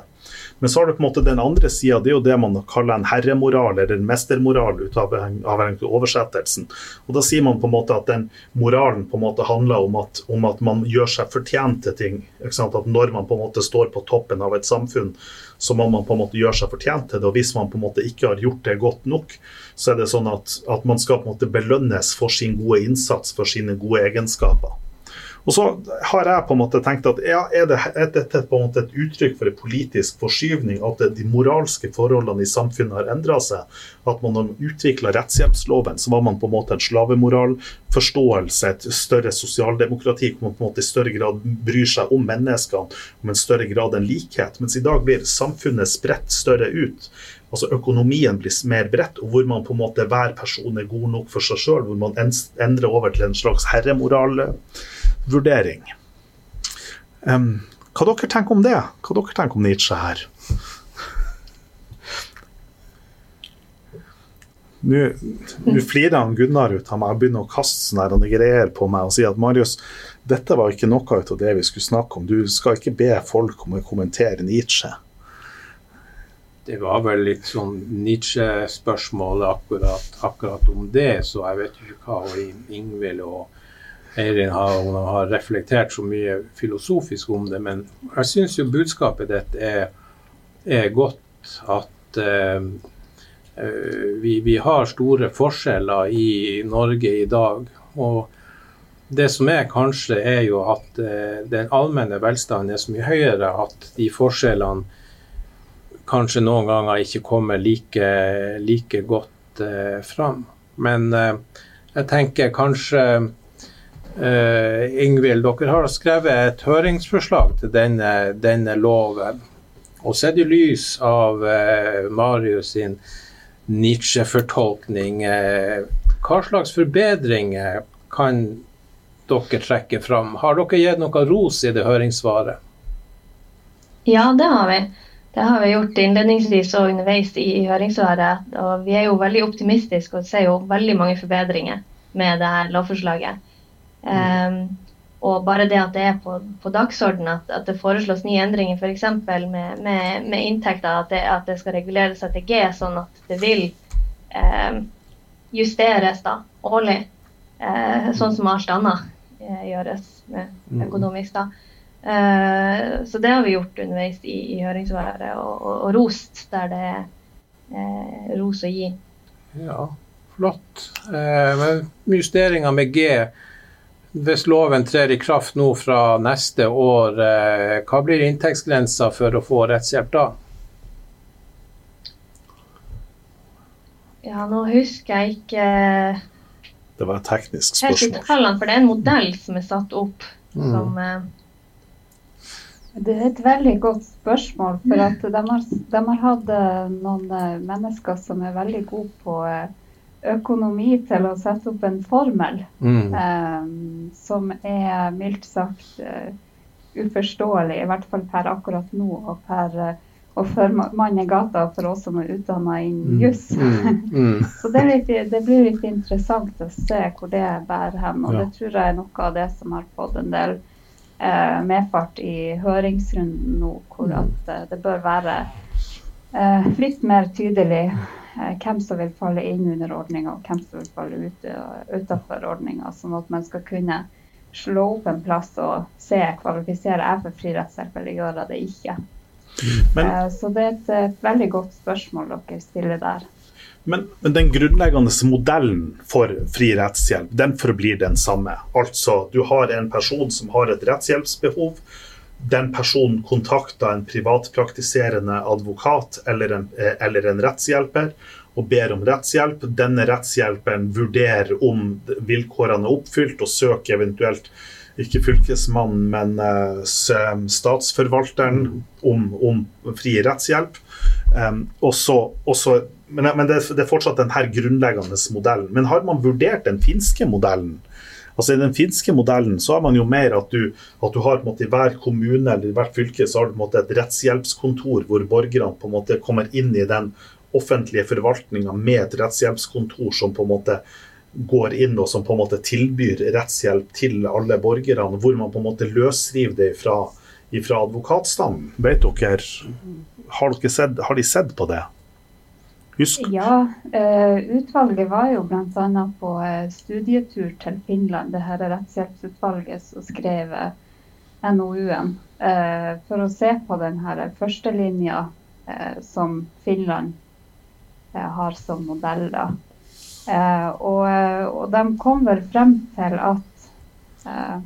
Men så har du på en måte den andre sida, det er jo det man kaller en herremoral eller en mestermoral ut av, av oversettelsen. Og Da sier man på en måte at den moralen på en måte handler om at, om at man gjør seg fortjent til ting. At Når man på en måte står på toppen av et samfunn, så må man på en måte gjøre seg fortjent til det. Og hvis man på en måte ikke har gjort det godt nok, så er det sånn at, at man skal på en måte belønnes for sin gode innsats, for sine gode egenskaper. Og så har jeg på en måte tenkt at ja, er, det, dette på en måte et uttrykk for en politisk forskyvning? At de moralske forholdene i samfunnet har endra seg? At man har utvikla rettshjelpsloven, så var man på en måte en slavemoralforståelse, et større sosialdemokrati hvor man på en måte i større grad bryr seg om menneskene, om en større grad enn likhet. Mens i dag blir samfunnet spredt større ut altså økonomien blir mer bredt, og hvor man på en måte hver person er god nok for seg sjøl, hvor man endrer over til en slags herremoralvurdering. Um, hva dere tenker om det? Hva dere tenker om Nietzsche her? Nå flirer han Gunnar ut av meg og begynner å kaste sånne greier på meg og si at Marius, dette var ikke noe av det vi skulle snakke om. Du skal ikke be folk om å kommentere Nietzsche. Det var vel litt sånn Nietzsche-spørsmål akkurat, akkurat, om det, så jeg vet ikke hva Ingvild og Eirin har, har reflektert så mye filosofisk om det, men jeg syns jo budskapet ditt er, er, godt. At uh, vi, vi, har store forskjeller i Norge i dag. Og det som er kanskje, er jo at uh, den allmenne velstanden er så mye høyere at de forskjellene kanskje noen ganger ikke kommer like, like godt eh, fram. Men eh, jeg tenker kanskje eh, Ingvild, dere har skrevet et høringsforslag til denne, denne loven. Og sett i lys av eh, Marius sin Nietzsche-fortolkning, hva slags forbedringer kan dere trekke fram. Har dere gitt noe ros i det høringssvaret? Ja, det har vi. Det har vi gjort innledningsvis og underveis i, høringssvaret. Og vi er jo veldig optimistiske og ser jo veldig mange forbedringer med det her lovforslaget. Um, og bare det at det er på, på dagsorden, at, at, det foreslås nye endringer f.eks. Med, med, med inntekter, at det, at det, skal reguleres etter G, sånn at det vil um, justeres da årlig. Uh, sånn som alt annet. Eh, gjøres med mm. økonomisk. da. Uh, så det har vi gjort underveis i, i høringsværet, og, og, og, rost der det er eh, ros å gi. Ja, flott. Eh, men justeringer med G, hvis loven trer i kraft nå fra neste år, hva blir inntektsgrensa for å få rettshjelp da? Ja, nå husker jeg ikke det var et teknisk spørsmål. Tallene, for det er en modell som er satt opp mm. som eh... Det er et veldig godt spørsmål. For at de har, de har hatt eh, noen eh, mennesker som er veldig gode på eh, økonomi til å sette opp en formel mm. eh, som er mildt sagt uh, uforståelig, i hvert fall per akkurat nå og per uh, og for mann i gata for oss som er utdanna innen mm, juss. Mm, mm. så det, litt, det, blir litt interessant å se hvor det bærer hen. Og ja. det tror jeg er noe av det som har fått en del eh, medfart i høringsrunden nå, hvor mm. eh, det bør være eh, litt mer tydelig eh, hvem som vil falle inn under ordninga, og hvem som vil falle ut, utenfor ordninga. Sånn at man skal kunne slå opp en plass og se kvalifiserer jeg for fri rettshjelp eller gjør jeg det ikke. Men, eh, så det er et, et, veldig godt spørsmål dere stiller der. Men, men, den grunnleggende modellen for fri rettshjelp den forblir den samme. Altså, du har en person som har et rettshjelpsbehov. Den personen kontakter en privatpraktiserende advokat eller en, eh, eller en rettshjelper og ber om rettshjelp. Denne rettshjelperen vurderer om vilkårene er oppfylt og søker eventuelt ikke fylkesmannen, men uh, statsforvalteren om, om, fri rettshjelp. Um, også, også, men, men det, det, er fortsatt denne grunnleggende modellen. Men har man vurdert den finske modellen? Altså I den finske modellen så har man jo mer at du, at du har måte, i hver kommune eller i hvert fylke så har du måte, et rettshjelpskontor hvor borgerne på en måte kommer inn i den offentlige forvaltninga med et rettshjelpskontor som på en måte går inn og som på en måte tilbyr rettshjelp til alle borgerne, hvor man på en måte løsriver det fra advokatstanden. Vet dere, har, dere sett, har de sett på det? Husk. Ja, uh, utvalget var jo bl.a. på uh, studietur til Finland. Det her er rettshjelpsutvalget som skrev uh, NOU-en. for å se på den førstelinja som Finland har som modell. da. Eh, og, og, de kom vel frem til at eh,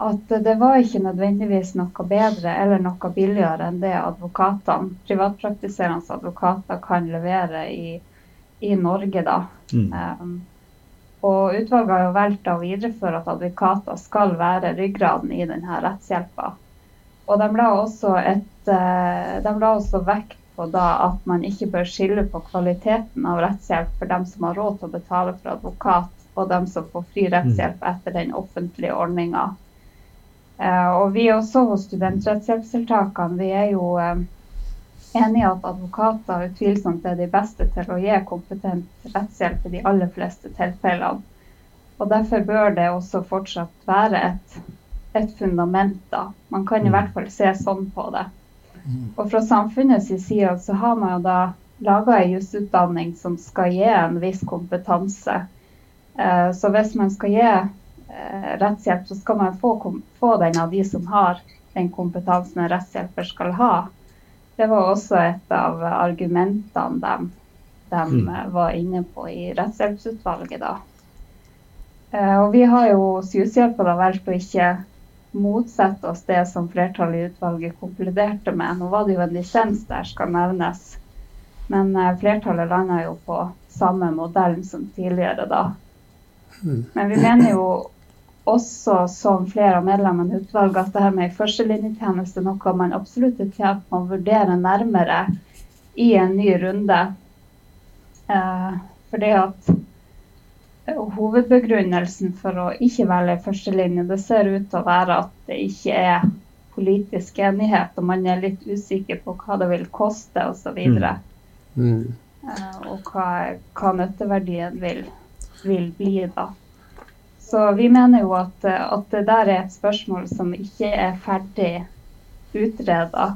at det var ikke nødvendigvis noe bedre eller noe billigere enn det advokatene, privatpraktiserende advokater kan levere i, i Norge. da. Mm. Um, og utvalget har jo valgt å videreføre at advokater skal være ryggraden i denne rettshjelpa. Og de la et, de la også vekt på at man ikke bør skille på kvaliteten av rettshjelp for dem som har råd til å betale for advokat, og dem som får fri rettshjelp mm. etter den offentlige ordninga. Eh, og vi også hos studentrettshjelpstiltakene, vi er jo eh, enig i at advokater utvilsomt er de beste til å gi kompetent rettshjelp i de aller fleste tilfellene. Og Derfor bør det også fortsatt være et, et fundament. da. Man kan i mm. hvert fall se sånn på det. Og fra samfunnets side så har man jo da laga ei jusutdanning som skal gi en viss kompetanse. Eh, så hvis man skal gi rettshjelp, så skal man få, få den av de som har den kompetansen en rettshjelper skal ha. Det var også et av argumentene de, de mm. var inne på i rettshjelpsutvalget da. Eh, og vi har jo hos Hushjelpa valgt å ikke motsette oss det som flertallet i utvalget konkluderte med. Nå var det jo en lisens der, skal nevnes. Men eh, flertallet landa jo på samme modellen som tidligere da. Hmm. Men vi mener jo også, som flere av medlemmene i utvalget, at det her med førstelinjetjeneste er noe man absolutt er tjent med å vurdere nærmere i en ny runde. Eh, fordi at Hovedbegrunnelsen for å ikke velge førstelinje, det ser ut til å være at det ikke er politisk enighet, og man er litt usikker på hva det vil koste osv. Mm. mm. Eh, og hva, hva nytteverdien vil, vil, bli da. Så vi mener jo at, at, det der er et spørsmål som ikke er ferdig utreda,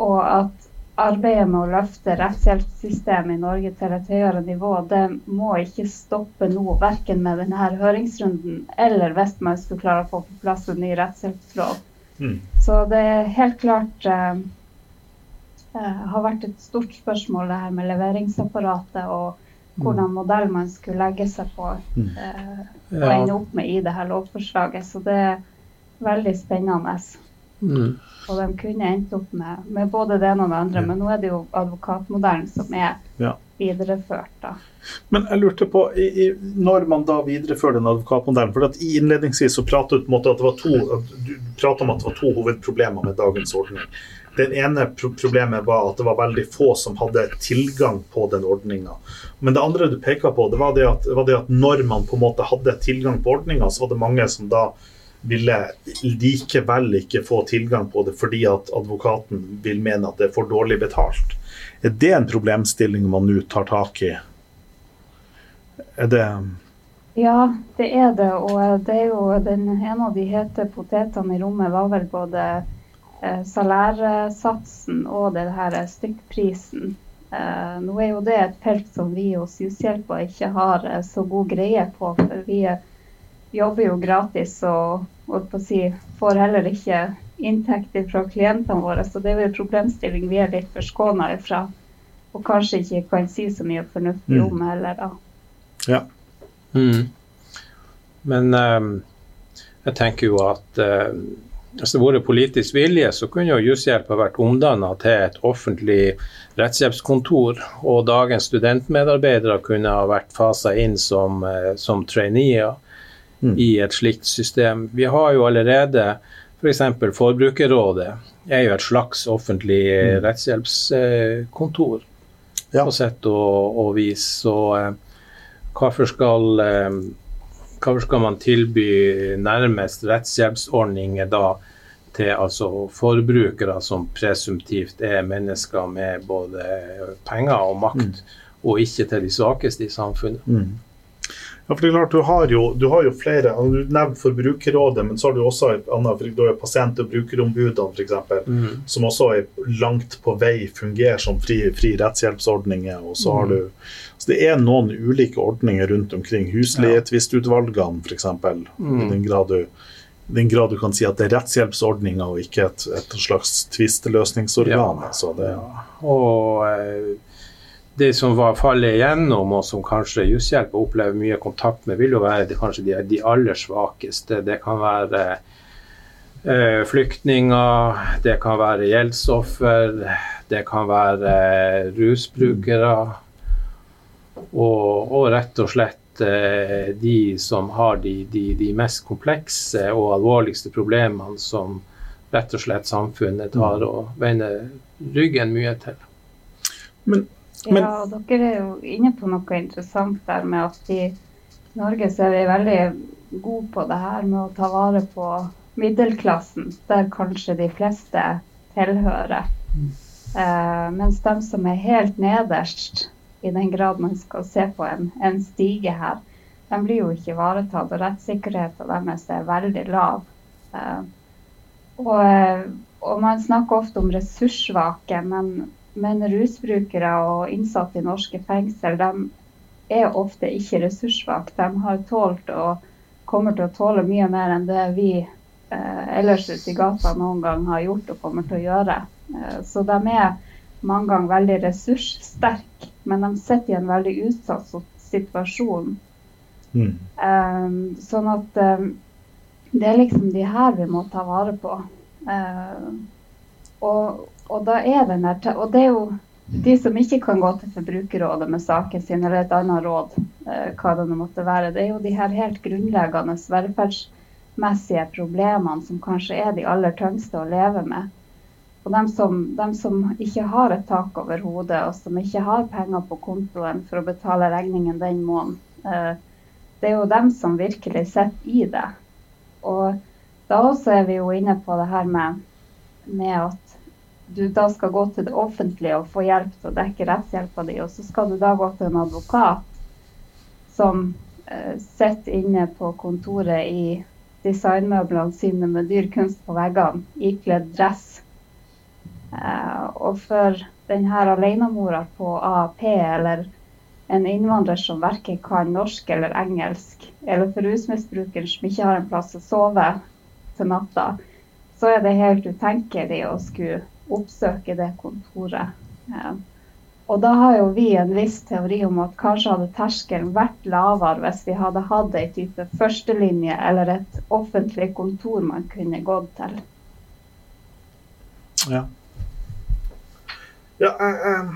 og at arbeidet med å løfte rettshjelpssystemet i Norge til et høyere nivå, det må ikke stoppe nå, verken med denne høringsrunden eller hvis man skulle klare å få på plass en ny rettshjelpslov. Mm. Så det er helt klart eh, eh, har vært et stort spørsmål det her med leveringsapparatet og hvordan mm. modell man skulle legge seg på mm. eh, og ende opp med i det her lovforslaget. Så det er veldig spennende. Mm. Og de kunne endt opp med, med, både det ene og det andre, men nå er det jo advokatmodellen som er ja. videreført. da. Men jeg lurte på, i, i, når man da viderefører den advokatmodellen for at i Innledningsvis så pratet du, at det var to, du om at det var to hovedproblemer med dagens ordning. Den ene pro problemet var at det var veldig få som hadde tilgang på den ordninga. Men det andre du peka på, det var det, at, var det at når man på en måte hadde tilgang på ordninga, så var det mange som da ville likevel ikke få tilgang på det fordi at advokaten vil mene at det er for dårlig betalt. Er det en problemstilling man nå tar tak i? Er det Ja, det er det. Og det er jo den, en av de hete potetene i rommet var vel både salærsatsen og det her stykkprisen. Eh, nå er jo det et felt som vi hos Hushjelpa ikke har eh, så god greie på. for vi jobber jo gratis og og si, får heller ikke inntekter fra klientene våre. Så det er jo en problemstilling vi er litt forskåna ifra. Og kanskje ikke kan si så mye fornuftig mm. om heller, da. Ja. Mm. Men um, jeg tenker jo at uh, hvis det hadde vært politisk vilje, så kunne jo Jusshjelp ha vært omdanna til et offentlig rettshjelpskontor, og dagens studentmedarbeidere kunne ha vært fasa inn som, uh, som traineer mm. i et slikt system. Vi har jo allerede f.eks. For Forbrukerrådet er jo et slags offentlig mm. rettshjelpskontor ja. på sett og, og vis. Så eh, hvorfor skal, hvorfor skal man tilby nærmest rettshjelpsordninger da til altså forbrukere som presumptivt er mennesker med både penger og makt, mm. og ikke til de svakeste i samfunnet. Mm. Ja, for det er klart, Du har jo, du har jo flere. Du nevnte Forbrukerrådet, men så har du også et annet, for du har pasient- og brukerombudene f.eks., mm. som også er langt på vei fungerer som fri, fri rettshjelpsordninger. og så har mm. du, så Det er noen ulike ordninger rundt omkring. Husleietvistutvalgene f.eks. Mm. I den grad du den grad du kan si at det er rettshjelpsordninger og ikke et, et slags tvisteløsningsorgan. Ja. Det, ja. Og eh, det som var fallet igjennom, og som kanskje Jusshjelp opplever mye kontakt med, vil jo være det, kanskje de, de, aller svakeste. Det kan være eh, flyktninger, det kan være gjeldsoffer, det kan være eh, rusbrukere. Og, og, rett og slett eh, de som har de, de, de, mest komplekse og alvorligste problemene som rett og slett samfunnet tar og vender ryggen mye til. Men men, ja, dere er jo inne på noe interessant der med at i Norge så er vi veldig gode på det her med å ta vare på middelklassen, der kanskje de fleste tilhører. Mm. Mens de som er helt nederst, i den grad man skal se på en, en stige her, de blir jo ikke ivaretatt. Og rettssikkerheten deres er veldig lav. Eh, og, eh, og, man snakker ofte om ressurssvake, men men rusbrukere og innsatte i norske fengsel de er ofte ikke ressurssvake. De har tålt og kommer til å tåle mye mer enn det vi eh, ellers ute i gata noen gang har gjort og kommer til å gjøre. Eh, så de er mange ganger veldig ressurssterke, men de sitter i en veldig utsatt situasjon. Mm. Eh, sånn at um, det er liksom de her vi må ta vare på. Uh, og, og, da er den og det er jo de som ikke kan gå til Forbrukerrådet med saken sin, eller et annet råd, uh, hva det måtte være, det er jo de her helt grunnleggende velferdsmessige problemene som kanskje er de aller tyngste å leve med. Og dem som, dem som, ikke har et tak over hodet, og som ikke har penger på kontoen for å betale regningen den måneden, eh, det er jo dem som virkelig sitter i det. Og da også er vi jo inne på det her med, med at du da skal gå til det offentlige og få hjelp til å dekke rettshjelpa di, og så skal du da gå til en advokat som eh, sitter inne på kontoret i designmøblene sine med dyr kunst på veggene, ikledd dress. Eh, og for denne alenemora på AAP eller en innvandrer som verken kan norsk eller engelsk, eller for rusmisbrukeren som ikke har en plass å sove til natta, så er det helt utenkelig å skulle oppsøke det kontoret. Og da har jo vi en viss teori om at kanskje hadde terskelen vært lavere hvis vi hadde hatt ei type førstelinje eller et offentlig kontor man kunne gått til. Ja. Ja, jeg, jeg,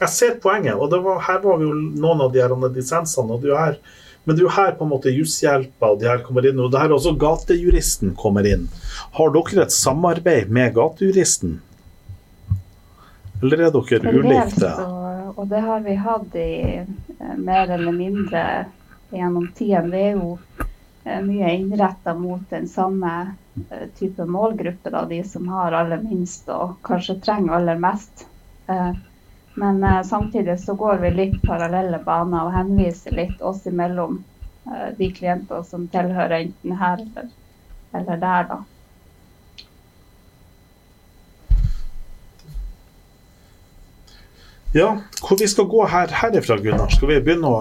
jeg, ser poenget. og var, Her var jo noen av de her dissensene. og det er her, Men det er jo her på en måte jushjelpa og de her kommer inn. Og det her også gatejuristen kommer inn. Har dere et samarbeid med gatejuristen? Eller er dere ulikt Og, og det har vi hatt i eh, mer eller mindre gjennom tiden. Vi er jo eh, mye innretta mot den samme Eh, type målgruppe, da, de som har aller minst og kanskje trenger aller mest. Eh, men eh, samtidig så går vi litt parallelle baner og henviser litt oss imellom de klienter som tilhører enten her eller, eller der, da. Ja, hvor vi skal gå her, herifra, Gunnar? Skal vi begynne å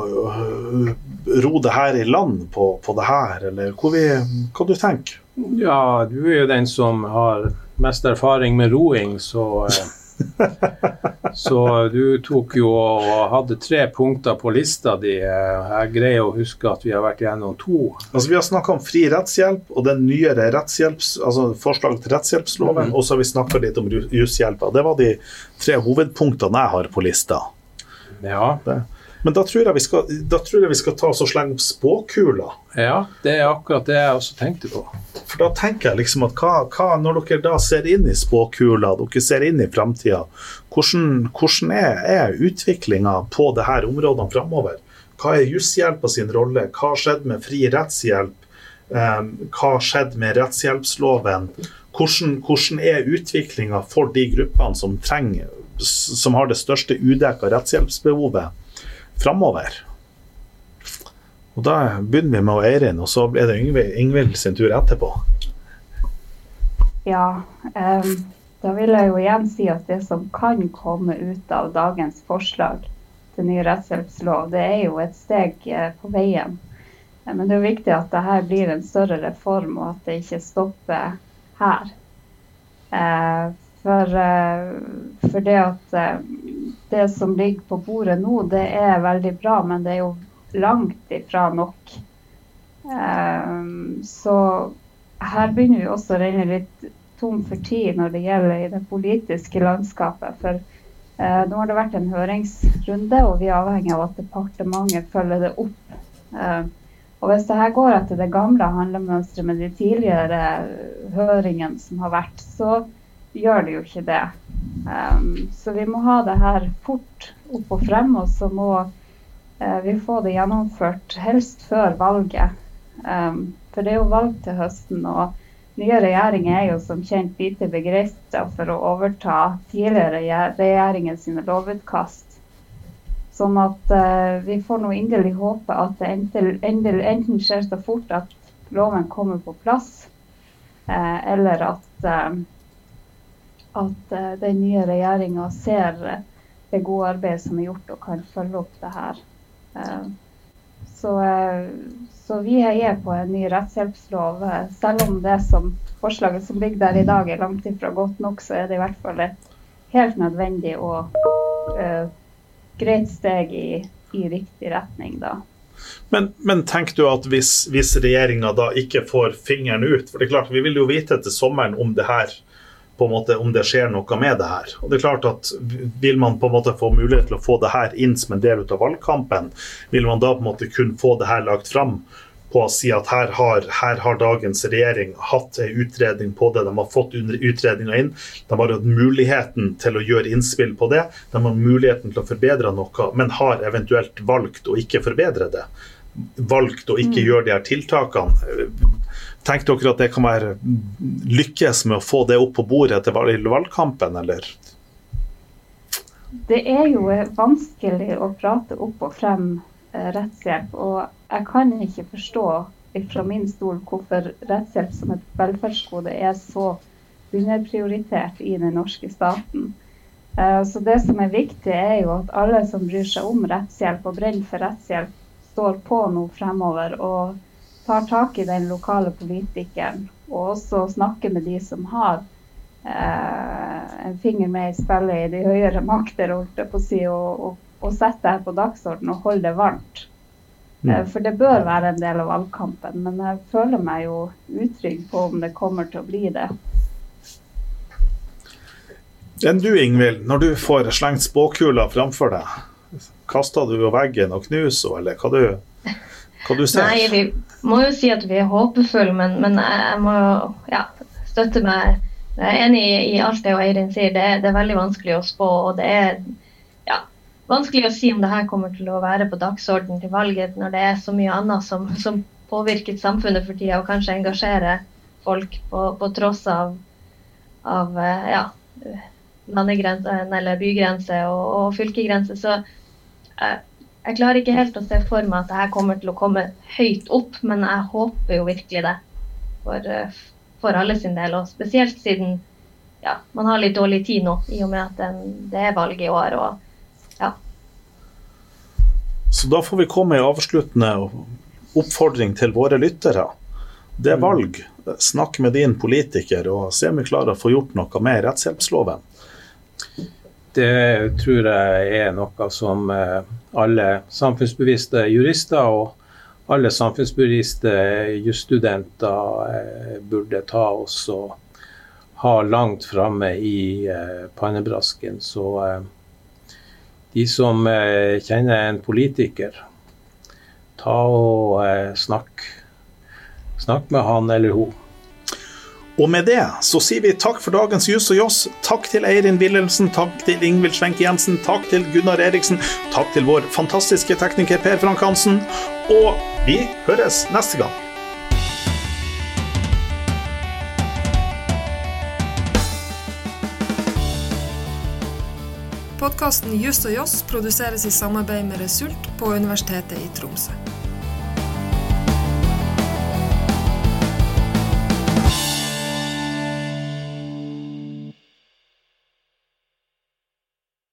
ro det her i land på, på det her, eller hvor vi, hva du tenker ja, du er jo den som har mest erfaring med roing, så eh, Så du tok jo og hadde tre punkter på lista di. Jeg greier å huske at vi har vært gjennom to. Altså Vi har snakka om fri rettshjelp og den nyere rettshjelps, altså forslag til rettshjelpsloven. Mm. Og så har vi snakka litt om jushjelpa. Det var de tre hovedpunktene jeg har på lista. Ja. Det. Men da tror, jeg vi skal, jeg vi skal ta oss og slenge opp spåkula. Ja, det er akkurat det jeg også tenkte på. For da tenker jeg liksom at hva, hva, Når dere da ser inn i spåkula, dere ser inn i framtida, hvordan, hvordan, er, er utviklinga på disse områdene framover? Hva er jusshjelpa sin rolle? Hva har skjedd med fri rettshjelp? Um, hva har skjedd med rettshjelpsloven? Hvordan, hvordan er utviklinga for de gruppene som, trenger, som har det største udekka rettshjelpsbehovet? Framover. Og Da begynner vi med Eirin, og så er det Ingvild sin tur etterpå. Ja, um, da vil jeg jo igjen si at det som kan komme ut av dagens forslag til ny rettshjelpslov, det er jo et steg eh, på veien. Men det er jo viktig at dette blir en større reform, og at det ikke stopper her. Uh, for, for det at det som ligger på bordet nå, det er veldig bra, men det er jo langt ifra nok. Um, så her begynner vi også å renne litt tom for tid når det gjelder i det politiske landskapet. For uh, nå har det vært en høringsrunde, og vi er avhengig av at departementet følger det opp. Uh, og hvis det her går etter det gamle handlemønsteret med de tidligere høringene som har vært, så gjør det jo ikke det. Um, så vi må ha det her fort opp og frem, og så må uh, vi få det gjennomført helst før valget. Um, for det er jo valg til høsten, og nye regjeringer er jo som kjent lite begeistra for å overta tidligere regjeringer sine lovutkast. Sånn at uh, vi får nå inderlig håpe at det enten, enten skjer så fort at loven kommer på plass, uh, eller at at uh, den nye regjeringa ser uh, det gode arbeidet som er gjort, og kan følge opp det her. Uh, så, så, vi heier på en ny rettshjelpslov. selv om det som forslaget som ligger der i dag er langt ifra godt nok, så er det i hvert fall et helt nødvendig og greit steg i, i riktig retning, da. Men, men tenker du at hvis, hvis regjeringa da ikke får fingeren ut For det er klart, vi vil jo vite til sommeren om det her på en måte om det skjer noe med det her. Og det er klart at Vil man på en måte få mulighet til å få det her inn som en del av valgkampen, vil man da på en måte kun få det her lagt fram på å si at her har, her har dagens regjering hatt en utredning på det, de har fått utredninga inn. De har hatt muligheten til å gjøre innspill på det, de har muligheten til å forbedre noe, men har eventuelt valgt å ikke forbedre det. Valgt å ikke mm. gjøre de her tiltakene. Tenker dere at det kan være lykkes med å få det opp på bordet til valgkampen, eller? Det er jo vanskelig å prate opp og frem Eh, rettshjelp. Og jeg kan ikke forstå fra min stol hvorfor rettshjelp som et velferdsgode er så underprioritert i den norske staten. Eh, så det som er viktig, er jo at alle som bryr seg om rettshjelp og brenner for rettshjelp, står på nå fremover og tar tak i den lokale politikeren. Og også snakker med de som har eh, en finger med i spillet i de høyere makter, si, og, og og setter det på dagsordenen og holder det varmt. Mm. Eh, for det bør være en del av valgkampen, men jeg føler meg jo utrygg på om det kommer til å bli det. Enn du Ingvild, når du får slengt spåkula framfor deg, kaster du jo veggen og knuser eller hva du, hva du ser? Nei, vi må jo si at vi er håpefulle, men, men jeg må jo ja, støtte meg. Jeg er enig i, alt det Eirin sier. Det er, det er veldig vanskelig å spå. og det er vanskelig å si om det her kommer til å være på dagsordenen til valget, når det er så mye annet som, som påvirker samfunnet for tida, og kanskje engasjerer folk på, på tross av, av eh, ja, landegrenser eller bygrenser og, og fylkegrenser. Så eh, jeg klarer ikke helt å se for meg at det her kommer til å komme høyt opp, men jeg håper jo virkelig det for, eh, for alle sin del. Og spesielt siden ja, man har litt dårlig tid nå, i og med at den, det er valg i år. og ja. Så da får vi komme med en avsluttende oppfordring til våre lyttere. Det er mm. valg. Snakk med din politiker og se om vi klarer å få gjort noe med rettshjelpsloven. Det tror jeg er noe som eh, alle samfunnsbevisste jurister og alle samfunnsbevisste jusstudenter eh, burde ta oss og ha langt framme i eh, pannebrasken. Så de som kjenner en politiker, ta og snakk. Snakk med han eller hun. Og med det så sier vi takk for dagens Jus og Joss. Takk til Eirin Wilhelmsen, takk til Ingvild Schwenke Jensen, takk til Gunnar Eriksen, takk til vår fantastiske tekniker Per Frank Hansen, og vi høres neste gang. Podkasten Juss og Joss produseres i samarbeid med Result på Universitetet i Tromsø.